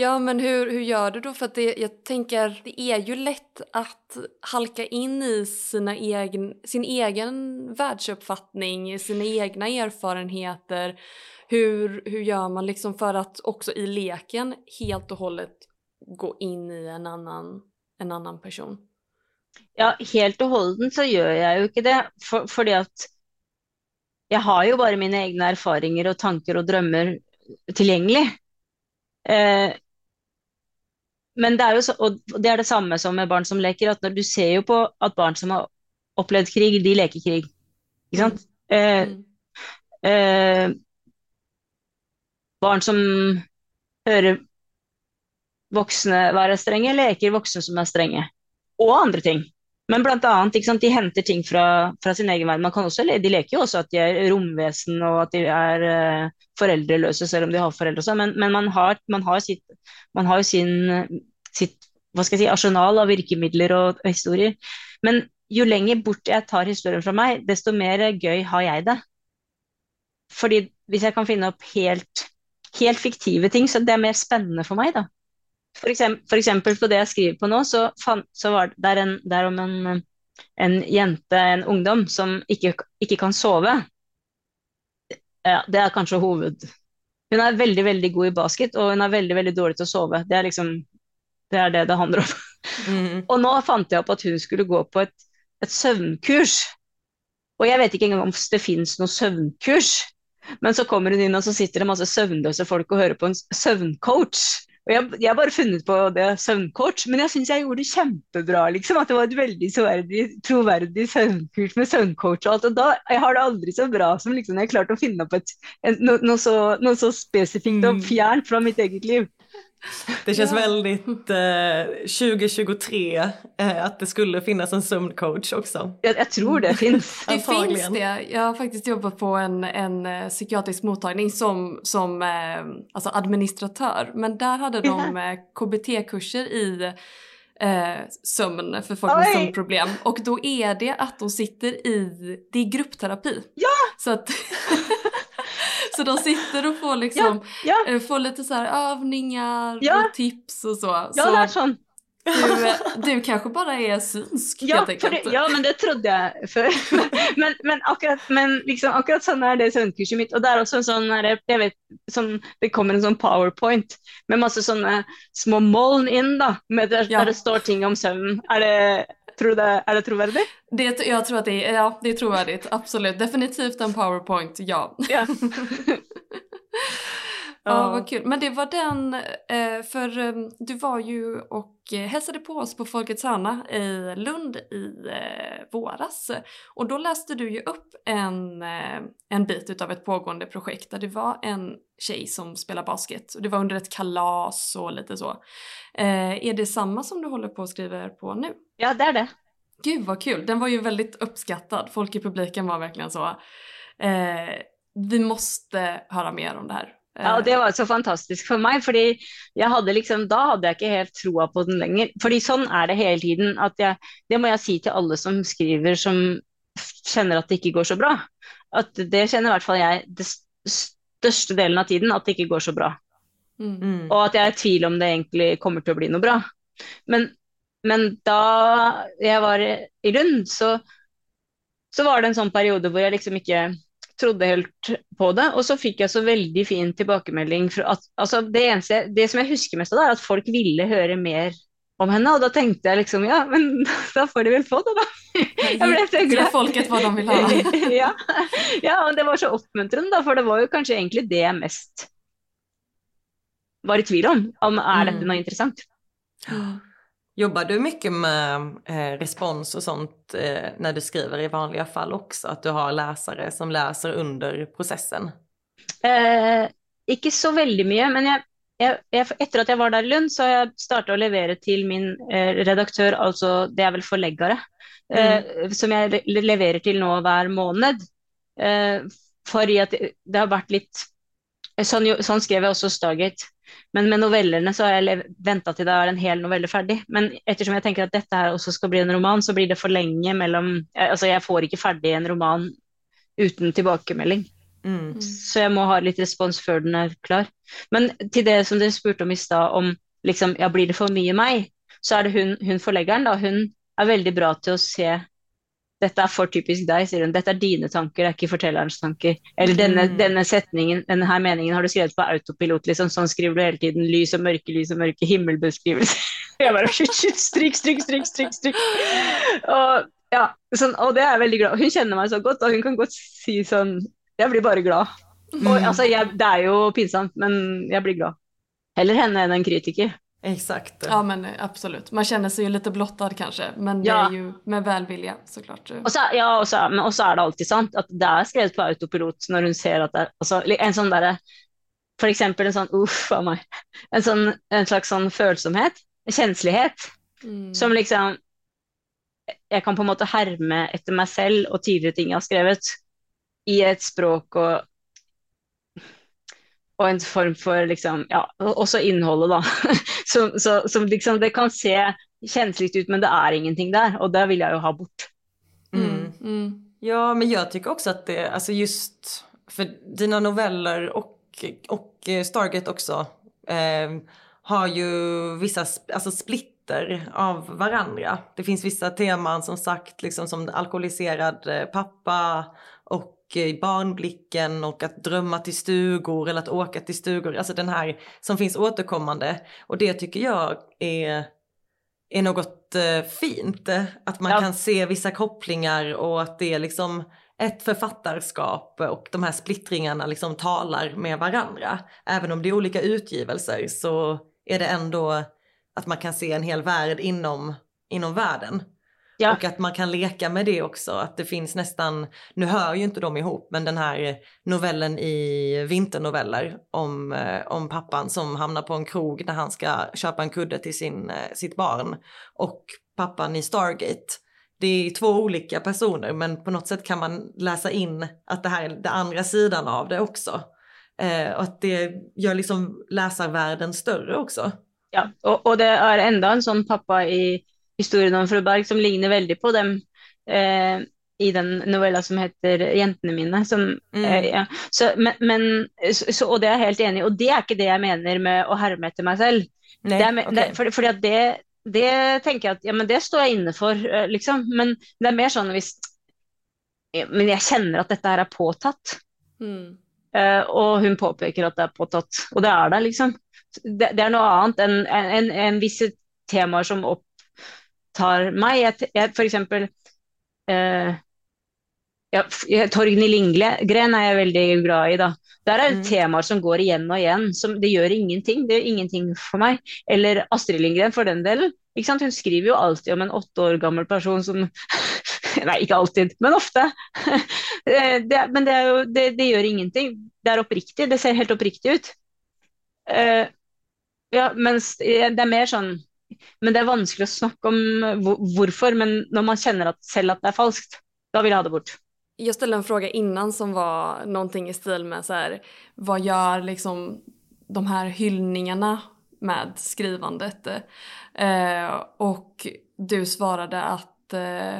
Ja, men hur, hur gör du då? För att det, jag tänker, det är ju lätt att halka in i sina egen, sin egen världsuppfattning, sina egna erfarenheter. Hur, hur gör man liksom för att också i leken helt och hållet gå in i en annan, en annan person? Ja, helt og holdent så gjør jeg jo ikke det, for, fordi at jeg har jo bare mine egne erfaringer og tanker og drømmer tilgjengelig. Eh, men det er jo så, og det er det samme som med barn som leker, at når du ser jo på at barn som har opplevd krig, de leker krig. Ikke sant? Mm. Eh, eh, barn som hører voksne være strenge, leker voksne som er strenge. Og andre ting. Men blant annet, sant, de henter ting fra, fra sin egen verden. Man kan også, de leker jo også at de er romvesen og at de er uh, foreldreløse selv om de har foreldre også, men, men man, har, man, har sitt, man har sin, sitt hva skal jeg si, arsenal av virkemidler og, og historier. Men jo lenger bort jeg tar historien fra meg, desto mer gøy har jeg det. Fordi hvis jeg kan finne opp helt, helt fiktive ting, så det er mer spennende for meg, da. For eksempel, for eksempel, på det jeg skriver på nå, så, fan, så var det der, en, der om en, en, jente, en ungdom, som ikke, ikke kan sove. Ja, det er kanskje hoved... Hun er veldig veldig god i basket, og hun er veldig veldig dårlig til å sove. Det er liksom det er det det handler om. Mm. og nå fant jeg opp at hun skulle gå på et, et søvnkurs. Og jeg vet ikke engang om det finnes noe søvnkurs. Men så kommer hun inn, og så sitter det masse søvnløse folk og hører på en søvncoach. Jeg, jeg har bare funnet på det søvnkort, men jeg syns jeg gjorde det kjempebra. liksom, At det var et veldig troverdig, troverdig søvnkurs med søvnkort. og alt. Og da jeg har det aldri så bra som liksom jeg klarte å finne opp et, en, no, noe, så, noe, så, spesifikt og mm. fjernt fra mitt eget liv. Det känns ja. väldigt eh, 2023 eh, att det skulle finnas en sömncoach också. Jag, jag tror det finns. det finns det. Jag har faktiskt jobbat på en, en uh, psykiatrisk mottagning som, som uh, alltså administratör. Men där hade de uh, KBT-kurser i sömn för folk med sömnproblem. Och då är det att de sitter i, det är gruppterapi. Ja! Så att Så de sitter och får liksom, ja, ja. Eh, får lite så här övningar ja. och tips och så. Ja, så, det är sånn. Du, du kanskje bare er synsk Ja, det, ja, men det trodde jeg før. men, men, akkurat, men liksom, akkurat sånn er det søvnkurset mitt. Og det er også en sånn, jeg vet, sånn Det kommer en sånn powerpoint med masse sånne små moln inn, da, med der, Ja. der det står ting om søvn. Er det, tror du det, er det troverdig? Det, jag tror att det är, ja, det är trovärdigt, absolut. Definitivt en powerpoint, ja. Ja. Ja, vad kul. Men det var den, eh, för eh, du var ju och eh, hälsade på oss på Folkets hörna i Lund i våras. Och då läste du ju upp en, en bit utav ett pågående projekt där det var en tjej som spelar basket. Och det var under ett kalas och lite så. Eh, är det samma som du håller på och skriver på nu? ja, det er det. Gud vad kul! Den var ju väldigt uppskattad. Folk i publiken var verkligen så. Eh, vi måste höra mer om det här. Ja, og det var så fantastisk for meg, fordi hadde liksom, da hadde jeg ikke helt troa på den lenger. Fordi sånn er det hele tiden. jeg, Det må jeg si til alle som skriver som kjenner at det ikke går så bra. At det kjenner i hvert fall jeg det største delen av tiden, at det ikke går så bra. mm. Mm. Og at jeg er i tvil om det egentlig kommer til å bli noe bra. Men, men da jeg var i Lund, så, så var det en sånn periode hvor jeg liksom ikke trodde helt på det. Og så fikk jeg så veldig fin tilbakemelding. At, altså det, eneste, det som jeg husker mest av det, er at folk ville høre mer om henne. Og da tenkte jeg liksom ja, men da får de vel få det, da. Jeg ble så glad. folket hva de vil ha. ja. ja, og det var så oppmuntrende, da, for det var jo kanskje egentlig det jeg mest var i tvil om. Om er dette Mm. noe interessant? Jobbar du mye med eh, respons og sånt eh, når du skriver i vanlige fall også, at du har lesere som leser under prosessen? Eh, ikke så veldig mye, men jeg, jeg, jeg, etter at jeg var der i Lund, så har jeg starta å levere til min eh, redaktør, altså det er vel forleggere, eh, som jeg le leverer til nå hver måned. Eh, fordi at det, det har vært litt Sånn, sånn skrev jeg også Stargate. Men med novellene så har jeg venta til det er en hel novelle ferdig. Men ettersom jeg tenker at dette her også skal bli en roman, så blir det for lenge mellom Altså, jeg får ikke ferdig en roman uten tilbakemelding. Mm. Så jeg må ha litt respons før den er klar. Men til det som dere spurte om i stad, om liksom, ja, blir det for mye meg, så er det hun, hun forleggeren, da. Hun er veldig bra til å se dette er for typisk deg, sier hun. Dette er dine tanker, det er ikke fortellerens tanker. Eller denne, Mm. denne setningen, denne her meningen har du skrevet på autopilot, liksom. Sånn skriver du hele tiden. Lys og mørke, lys og mørke, himmelbeskrivelse. Jeg bare shit, shit, stryk, stryk, stryk, stryk, stryk. Og, ja, sånn, og det er jeg veldig glad Hun kjenner meg så godt, og hun kan godt si sånn Jeg blir bare glad. Og, Mm. altså, jeg, det er jo pinsamt, men jeg blir glad. Heller henne enn en kritiker. Exakt. Ja men absolutt absolut. Man känner sig ju lite blottad kanske. Men det Ja. är ju med välvilja såklart. Og så, ja, og så, men også er det alltid sant at det er skrevet på autopilot når hun ser at det er altså, En sånn derre For eksempel en sånn uff a meg. En, sånn, en slags sånn følsomhet. En kjenslighet. Mm. Som liksom Jeg kan på en måte herme etter meg selv og tidligere ting jeg har skrevet, i et språk og og en form for liksom Ja, også innholdet, da. Som, så, som liksom Det kan se kjensligt ut, men det er ingenting der. Og det vil jeg jo ha bort. Mm. Mm. Ja, men jeg tycker også at det, Altså just For dina noveller og, och eh, Stargate også eh, har jo vissa altså splitter av hverandre. Det fins vissa temaer, som sagt, liksom som alkoholiserad eh, pappa eh, barnblicken och att drömma till stugor eller att åka till stugor. Alltså den här som finns återkommande. Och det tycker jag är är något eh, fint. eh, Att man Ja. kan se vissa kopplingar och att det är liksom ett författarskap och de här splittringarna liksom talar med varandra. Även om det är olika utgivelser så är det ändå att man kan se en hel värld inom, inom världen. Ja. Och att man kan leka med det också, att det finns nästan, nu hör ju inte de ihop, men den här novellen i Vinternoveller om, eh, om pappan som hamnar på en krog när han ska köpa en kudde till sin, eh, sitt barn och pappan i Stargate. Det är två olika personer men på något sätt kan man läsa in att det här är den andra sidan av det också. Eh, och att det gör liksom läsarvärlden större också. Ja, og, og det er enda en sånn pappa i historien om fru Berg som ligner veldig på dem eh, i den novella som heter 'Jentene mine'. Som, Mm. eh, ja. så, men, men, så, og det er jeg helt enig i. Og det er ikke det jeg mener med å herme etter meg selv. Nei, Det er, okay. det, for, fordi at det, det tenker jeg at ja, men det står jeg inne for, eh, liksom. Men det er mer sånn hvis Men jeg kjenner at dette her er påtatt. Mm. Uh, og hun påpeker at det er påtatt, og det er det, liksom. Det, det er noe annet enn en, en, en visse temaer som opptar meg. Jeg, jeg, for eksempel eh, ja, Torgny Lindgren er jeg veldig glad i, da. Der er det mm. temaer som går igjen og igjen. Som, det gjør ingenting. Det gjør ingenting for meg. Eller Astrid Lindgren, for den delen. Hun skriver jo alltid om en åtte år gammel person som Nei, ikke alltid, men ofte. det, men det, jo, det, det, gjør ingenting. Det er oppriktig. Det ser helt oppriktig ut. Uh, ja, mens det er mer sånn Men det er vanskelig å snakke om hvorfor. Men når man kjenner at, selv at det er falskt, da vil jeg ha det bort. Jeg stilte en fråga innan som var noe i stil med så här, vad gör liksom de här hyllningarna med skrivandet? Eh, och du svarade att, eh,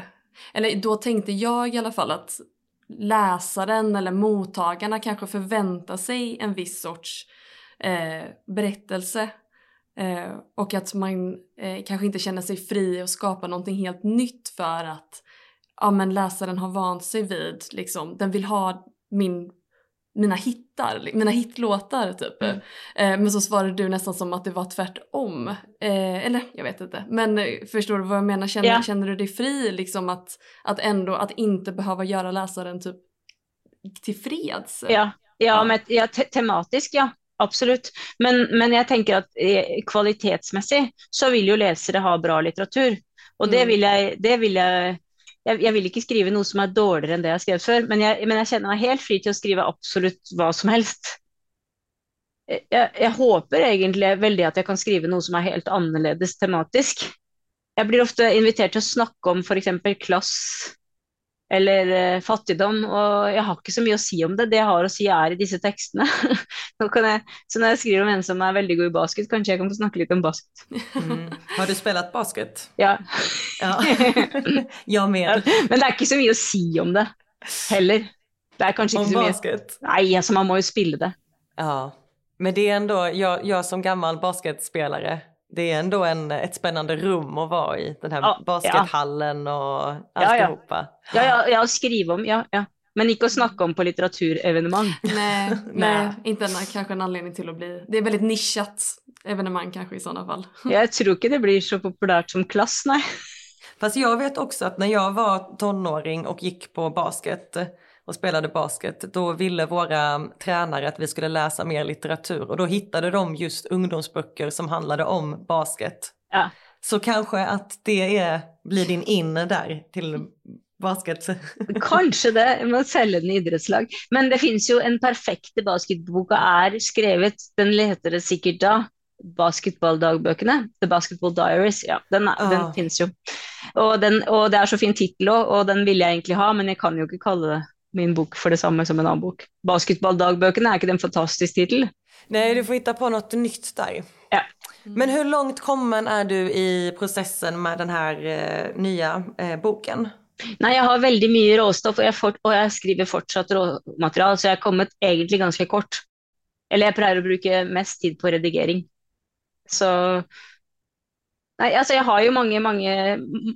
eller då tänkte jag i alla fall att läsaren eller mottagarna kanskje forventer seg en viss sorts eh, berättelse eh, och att man eh, kanske inte känner sig fri att skapa någonting helt nytt för att ja, men läsaren har vant sig vid, liksom, den vill ha min, mina hittar, mina hitlåtar typ. Mm. Eh, men så svarade du nästan som att det var tvärtom. Eh, eller jag vet inte. Men eh, förstår du vad jag menar? Känner, yeah. känner du dig fri liksom att, att ändå, att inte behöva göra läsaren typ tillfreds? Ja, ja, ja. Men, ja te tematisk ja. Absolutt. Men, men, jeg tenker at eh, kvalitetsmessig så vil jo lesere ha bra litteratur. Og det mm. vil jeg, det vil jeg jeg, jeg, vil ikke skrive noe som er dårligere enn det jeg har skrevet før, men jeg, men jeg kjenner meg helt fri til å skrive absolutt hva som helst. Jeg, jeg, håper egentlig veldig at jeg kan skrive noe som er helt annerledes tematisk. Jeg blir ofte invitert til å snakke om f.eks. klass eller uh, fattigdom. Og jeg har ikke så mye å si om det. Det jeg har å si, er i disse tekstene. jeg, så når jeg skriver om en som er veldig god i basket, kanskje jeg kan få snakke litt om basket. Mm. Har du spilt basket? Ja. ja. med. Men det er ikke så mye å si om det heller. Det er kanskje ikke om så mye basket? Nei, altså man må jo spille det. Ja. Men det er ändå, jeg, jeg som gammel basketspelare det er ändå en, ett spännande rum å være i, den här ja, baskethallen ja. och alltihopa. Ja, ja, ja, skriva om, ja, ja. Men ikke å snakke om på litteraturevenemang. Nej, nej, inte en, kanske en anledning til å bli, det er veldig nischat evenemang kanskje i sånne fall. Jeg tror ikke det blir så populært som klass, nei. Fast jag vet också att när jag var tonåring och gick på basket och spelade basket, då ville våra tränare att vi skulle läsa mer litteratur och då hittade de just ungdomsböcker som handlade om basket. Ja. Så kanskje at det er, blir din in der till basket. Kanskje det, man selge den i idrettslag. Men det finnes jo en perfekte basketbok og er skrevet, den heter det sikkert da, basketballdagbøkene. The Basketball Diaries. Ja, den, er, oh. den ah. finnes jo. Og, den, og, det er så fin tittel òg, og den ville jeg egentlig ha, men jeg kan jo ikke kalle det min bok for det samme som en annen bok. Basketballdagbøkene, er ikke det en fantastisk tittel? Nei, du får hitta på noe nytt der. Ja. Men hvor langt kommen er du i prosessen med denne uh, nye nya eh, boken? Nei, jeg har veldig mye råstoff, og jeg, fort, og jeg skriver fortsatt råmateriale, så jeg har kommet egentlig ganske kort. Eller jeg pleier å bruke mest tid på redigering. Så Nei, altså jeg har jo mange, mange,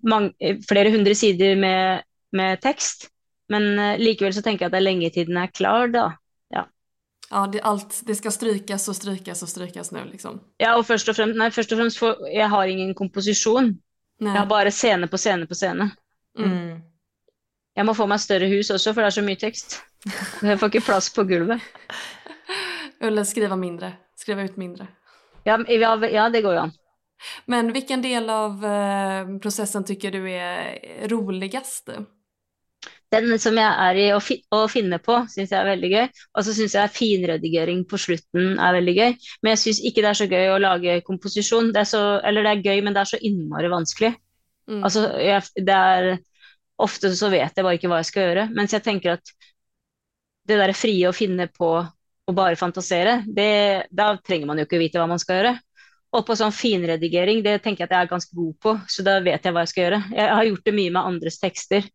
mange flere hundre sider med, med tekst. Men uh, likevel så tenker jeg at det er lenge til den er klar, da. Ja, ja det, alt, det skal strykes og strykes og strykes nå, liksom. Ja, og først og fremst, nei, først og fremst for jeg har ingen komposisjon. Nei. Jeg har bare scene på scene på scene. Mm. Jeg må få meg større hus også, for det er så mye tekst. Jeg får ikke plass på gulvet. Eller skrive mindre. Skrive ut mindre. Ja, ja, det går jo an. Men hvilken del av uh, prosessen tycker du er roligast? Den som jeg er i å, fi å finne på, syns jeg er veldig gøy. Og så syns jeg finredigering på slutten er veldig gøy. Men jeg syns ikke det er så gøy å lage komposisjon. Det er så, eller det er gøy, men det er så innmari vanskelig. Mm. Altså, jeg, det er Ofte så vet jeg bare ikke hva jeg skal gjøre. Mens jeg tenker at det derre frie å finne på å bare fantasere, det, da trenger man jo ikke vite hva man skal gjøre. Og på sånn finredigering, det tenker jeg at jeg er ganske god på, så da vet jeg hva jeg skal gjøre. Jeg har gjort det mye med andres tekster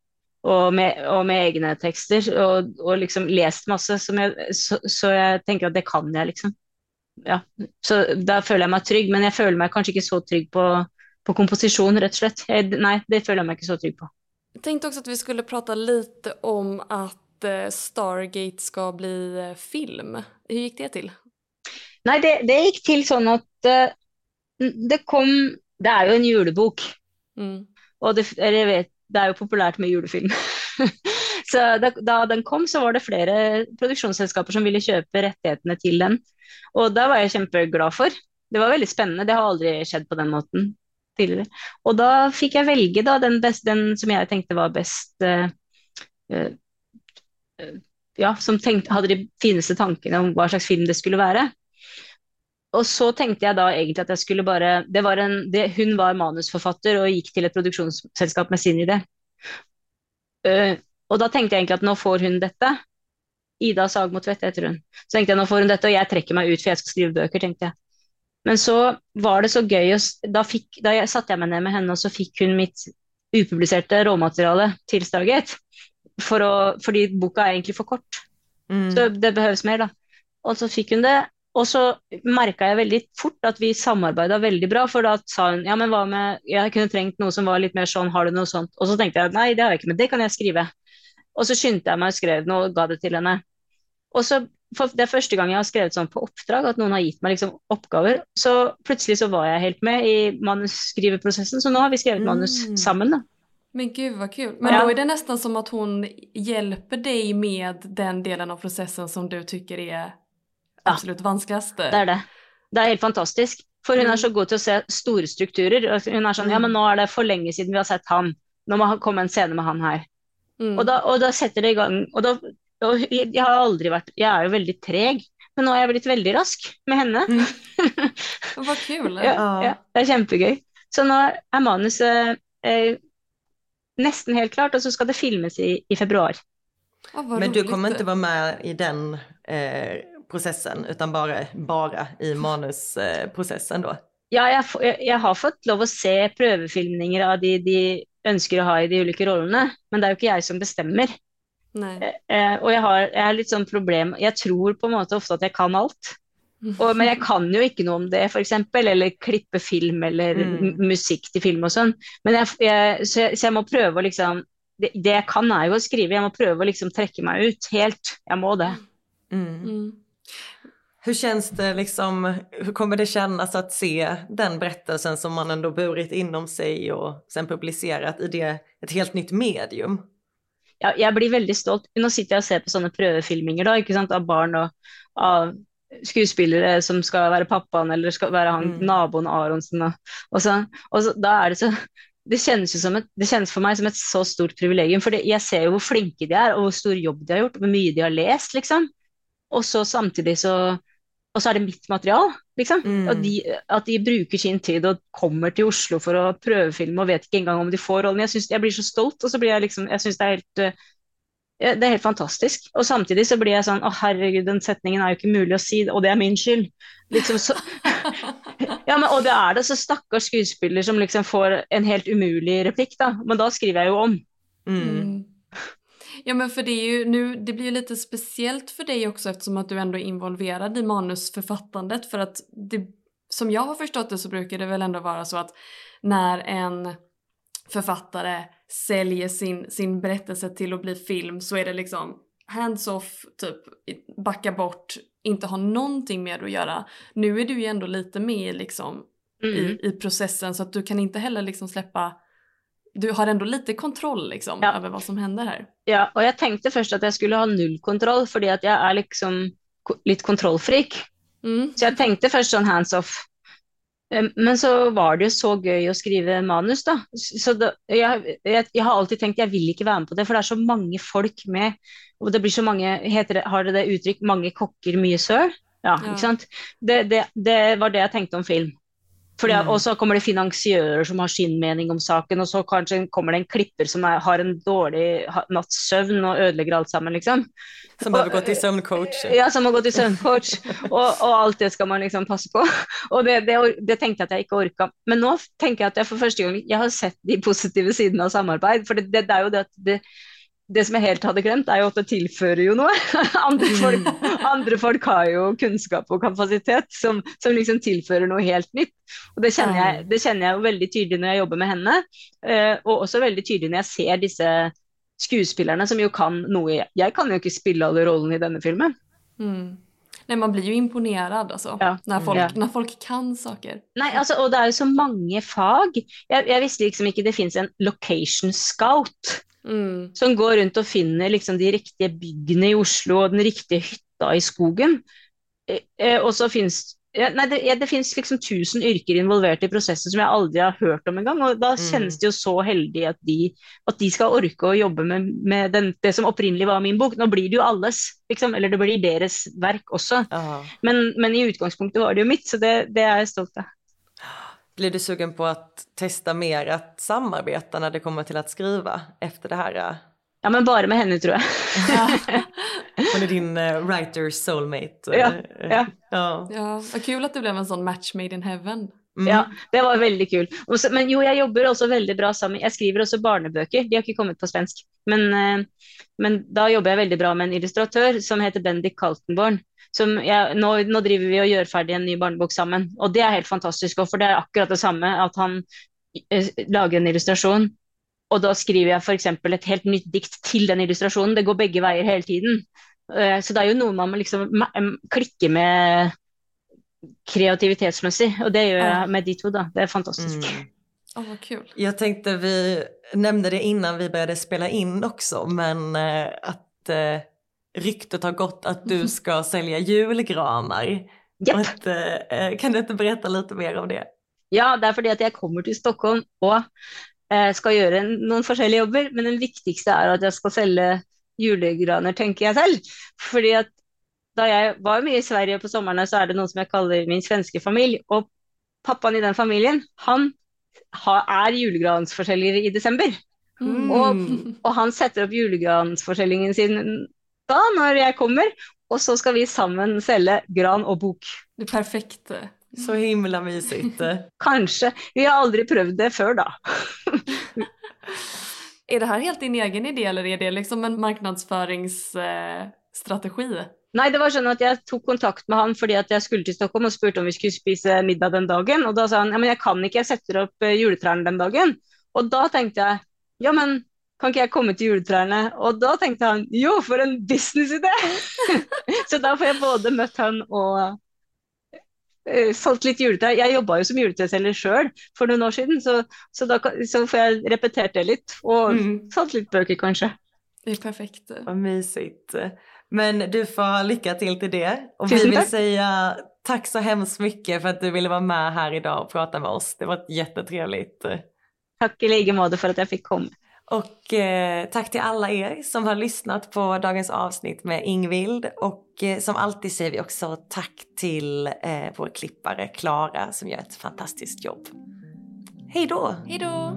og med, og med egne tekster, og, og, liksom lest masse, jeg, så, så, jeg tenker at det kan jeg, liksom. Ja. Så da føler jeg meg trygg, men jeg føler meg kanskje ikke så trygg på på komposisjon, rett og slett. Jeg, nei, det føler jeg meg ikke så trygg på. Jeg tenkte også at vi skulle prate litt om att eh, Stargate skal bli eh, film. Hvordan gikk det til? Nei, det, det gikk til sånn at uh, det kom Det er jo en julebok, Mm. og det, eller jeg vet, det er jo populært med julefilm. så da, da den kom, så var det flere produksjonsselskaper som ville kjøpe rettighetene til den. Og da var jeg kjempeglad for. Det var veldig spennende. Det har aldri skjedd på den måten tidligere. Og da fikk jeg velge da, den, best, den som jeg tenkte var best uh, eh, Ja, som tenkte, hadde de fineste tankene om hva slags film det skulle være. Og så tenkte jeg da egentlig at jeg skulle bare var en, det, Hun var manusforfatter og gikk til et produksjonsselskap med sin idé. Uh, og da tenkte jeg egentlig at nå får hun dette. Ida Sagmo Tvedt heter hun. Så tenkte jeg nå får hun dette, og jeg trekker meg ut for jeg skal skrive bøker, tenkte jeg. Men så var det så gøy, da, fikk, da jeg, satte jeg meg ned med henne, og så fikk hun mitt upubliserte råmateriale til Stargate. For å, fordi boka er egentlig for kort. Mm. Så det behøves mer, da. Og så fikk hun det. Og så merka jeg veldig fort at vi samarbeida veldig bra, for da sa hun ja, men hva med Jeg kunne trengt noe som var litt mer sånn, har du noe sånt? Og så tenkte jeg nei, det har jeg ikke, men det kan jeg skrive. Og så skyndte jeg meg og skrev noe og ga det til henne. Og så for Det er første gang jeg har skrevet sånn på oppdrag, at noen har gitt meg liksom oppgaver. Så plutselig så var jeg helt med i manusskriveprosessen, så nå har vi skrevet manus Mm. sammen, da. Men gud vad kul. Men Ja. då är det nesten som at hun hjelper deg med den delen av prosessen som du tycker absolutt ja. vanskligaste. Det er det. Det er helt fantastisk. For hun Mm. er så god til å se store strukturer. Hun er sånn Ja, men nå er det for lenge siden vi har sett han. Nå må komme en scene med han her. Mm. Og da, og da setter det i gang. Og da og jeg har aldri vært Jeg er jo veldig treg, men nå er jeg blitt veldig rask med henne. Vad kul. Ja, Ja. ja, det er kjempegøy. Så nå er manuset eh, nesten helt klart, og så skal det filmes i, i februar. Men du kommer ikke være med i den eh, prosessen, utan bare, bare i manusprocessen da? Ja, jeg, jeg har fått lov å se prøvefilmninger av de de ønsker å ha i de ulike rollene, men det er jo ikke jeg som bestemmer. Nej. Eh, og jeg har, jeg har litt sånn problem Jeg tror på en måte ofte at jeg kan alt, og, men jeg kan jo ikke noe om det, f.eks. Eller klippe film eller Mm. musikk til film og sånn. Men jeg, jeg, så, jeg, så jeg må prøve å liksom det, det jeg kan, er jo å skrive. Jeg må prøve å liksom trekke meg ut helt. Jeg må det. Mm. Mm. Hur känns det liksom, hur kommer det kännas att se den berättelsen som man ändå burit inom sig och sen publicerat i det, ett helt nytt medium? Ja, jeg blir veldig stolt. Nå sitter jeg og ser på sånne prøvefilminger da, ikke sant, av barn og av skuespillere som skal være pappaen eller skal være han Mm. naboen Aronsen. Og, og, så, og så, da er det så det kjennes, et, det kjennes for meg som et så stort privilegium, for det, jeg ser jo hvor flinke de er, og hvor stor jobb de har gjort, hvor mye de har lest, liksom. Og så samtidig så Og så er det mitt material, liksom. Mm. Og de, at de bruker sin tid og kommer til Oslo for å prøvefilme og vet ikke engang om de får rollen. Jeg, synes, jeg blir så stolt, og så blir jeg liksom Jeg syns det er helt eh, ja, det er helt fantastisk. Og samtidig så blir jeg sånn Å, herregud, den setningen er jo ikke mulig å si, og det er min skyld. Liksom så Ja, men og det er det. Så stakkars skuespiller som liksom får en helt umulig replikk, da. Men da skriver jeg jo om. Mm. Ja men för det är ju nu, det blir ju lite speciellt för dig också eftersom att du ändå är involverad i manusförfattandet för att det, som jag har förstått det så brukar det väl ändå vara så att när en författare säljer sin, sin berättelse till att bli film så är det liksom hands off, typ backa bort, inte ha någonting med att göra. Nu är du ju ändå lite med liksom Mm. i, i processen så att du kan inte heller liksom släppa du har ändå lite kontroll liksom Ja. över vad som händer här. Ja, og jeg tenkte først at jeg skulle ha null kontroll, fordi at jeg er liksom litt kontrollfrik. Mm. Så jeg tenkte først sånn hands off. Eh, Men så var det jo så gøy å skrive manus, da. Så da, jeg, jeg, jeg har alltid tenkt jeg vil ikke være med på det, for det er så mange folk med. Og det blir så mange, heter det, har det det uttrykk 'mange kokker, mye søl'? Ja, Ja. ikke sant. Det, det, det var det jeg tenkte om film. Fordi, Mm. Og så kommer det finansiører som har sin mening om saken, og så kanskje kommer det en klipper som er, har en dårlig natts søvn og ødelegger alt sammen, liksom. Som har gått i søvncoach. Ja, som har gått i søvncoach, og, og alt det skal man liksom passe på. Og det, det, det tenkte jeg at jeg ikke orka. Men nå tenker jeg at jeg for første gang jeg har sett de positive sidene av samarbeid. For det, det, det er jo det at det, det som jeg helt hadde glemt, er jo at det tilfører jo noe. andre, folk, andre folk har jo kunnskap og kapasitet som, som, liksom tilfører noe helt nytt. Og det kjenner, jeg, det kjenner jeg jo veldig tydelig når jeg jobber med henne, uh, og også veldig tydelig når jeg ser disse skuespillerne som jo kan noe Jeg, kan jo ikke spille alle rollene i denne filmen. Mm. Nei, man blir jo imponerad altså, ja. når, folk, ja. når, folk, kan saker. Nei, altså, og det er jo så mange fag. Jeg, jeg visste liksom ikke det fins en location scout. Mm. Som går rundt og finner liksom, de riktige byggene i Oslo og den riktige hytta i skogen. Eh, eh og så finnes ja, nei, det, det finnes liksom tusen yrker involvert i prosessen som jeg aldri har hørt om engang. Og da mm. kjennes det jo så heldig at de, at de skal orke å jobbe med, med den, det som opprinnelig var min bok. Nå blir det jo alles, liksom. Eller det blir deres verk også. Men, men, i utgangspunktet var det jo mitt, så det, det er jeg stolt av. Blir du sugen på å testa mer att samarbeta när det kommer til å skrive etter det her? Ja, men bare med henne, tror jeg. Hon är din uh, writer soulmate. Ja, ja. ja. ja. Vad kul at det ble en sånn match made in heaven. Mm. Ja, det var veldig kult. Men jo, jeg jobber også veldig bra sammen. Jeg skriver også barnebøker. De har ikke kommet på svensk. Men, men da jobber jeg veldig bra med en illustratør som heter Bendik Kaltenborn. Jeg, nå, nå, driver vi og gjør ferdig en ny barnebok sammen. Og det er helt fantastisk, for det er akkurat det samme at han uh, lager en illustrasjon og da skriver jeg f.eks. et helt nytt dikt til den illustrasjonen. Det går begge veier hele tiden. Eh, så det er jo noe man må liksom klikke med kreativitetsmessig, og det gjør jeg med de to. da. Det er fantastisk. Mm. Oh, vad kul. Jag tänkte, vi nämnde det innan vi började spela in också, men eh, at eh, ryktet har gått att du ska sälja julgranar. Yep. Att, eh, kan du ikke berätta litt mer om det? Ja, det er fordi at jeg kommer til Stockholm og eh, skal gjøre noen forskjellige jobber, men den viktigste er at jeg skal selge julegraner, tenker jeg selv. Fordi at da jeg var mye i Sverige på somrene, så er det noe som jeg kaller min svenske familie. Og pappaen i den familien, han er julegransforselger i desember. Mm. Og, og, han setter opp julegransforselgingen sin da, når jeg kommer. Og så skal vi sammen selge gran og bok. Det perfekte. Så himla mysigt. Kanskje. Vi har aldri prøvd det før, da. er det her helt din egen idé, eller er det liksom en marknadsføringsstrategi? Nei, det var sånn at jeg tok kontakt med han fordi at jeg skulle til Stockholm og spurte om vi skulle spise middag den dagen. Og da sa han ja, men jeg kan ikke, jeg setter opp eh, juletrærne den dagen. Og da tenkte jeg ja, men kan ikke jeg komme til juletrærne? Og da tenkte han jo, for en businessidé! så da får jeg både møtt han og uh, solgt litt juletrær. Jeg jobba jo som juletreselger sjøl for noen år siden, så, så, da så får jeg repetert det litt. Og mm. solgt litt bøker, kanskje. Det er perfekt. Vad mysigt. Men du får lykke til til det. Og vi vil si takk så hemskt mye for at du ville være med her i dag og prate med oss. Det var jättetrevligt. Takk i like måte for at jeg fikk komma. Och eh, tack till alla er som har lyssnat på dagens avsnitt med Ingvild. Och eh, som alltid säger vi också tack till eh, vår klippare Klara som gör ett fantastiskt jobb. Hej då! Hej då!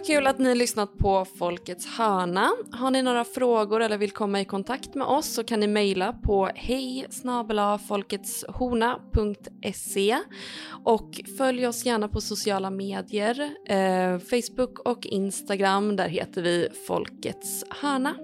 Kul att ni lyssnat på Folkets hörna. Har ni några frågor eller vill komma i kontakt med oss så kan ni mejla på hej folketshorna.se och följ oss gärna på sociala medier, eh, Facebook och Instagram. Där heter vi Folkets hörna.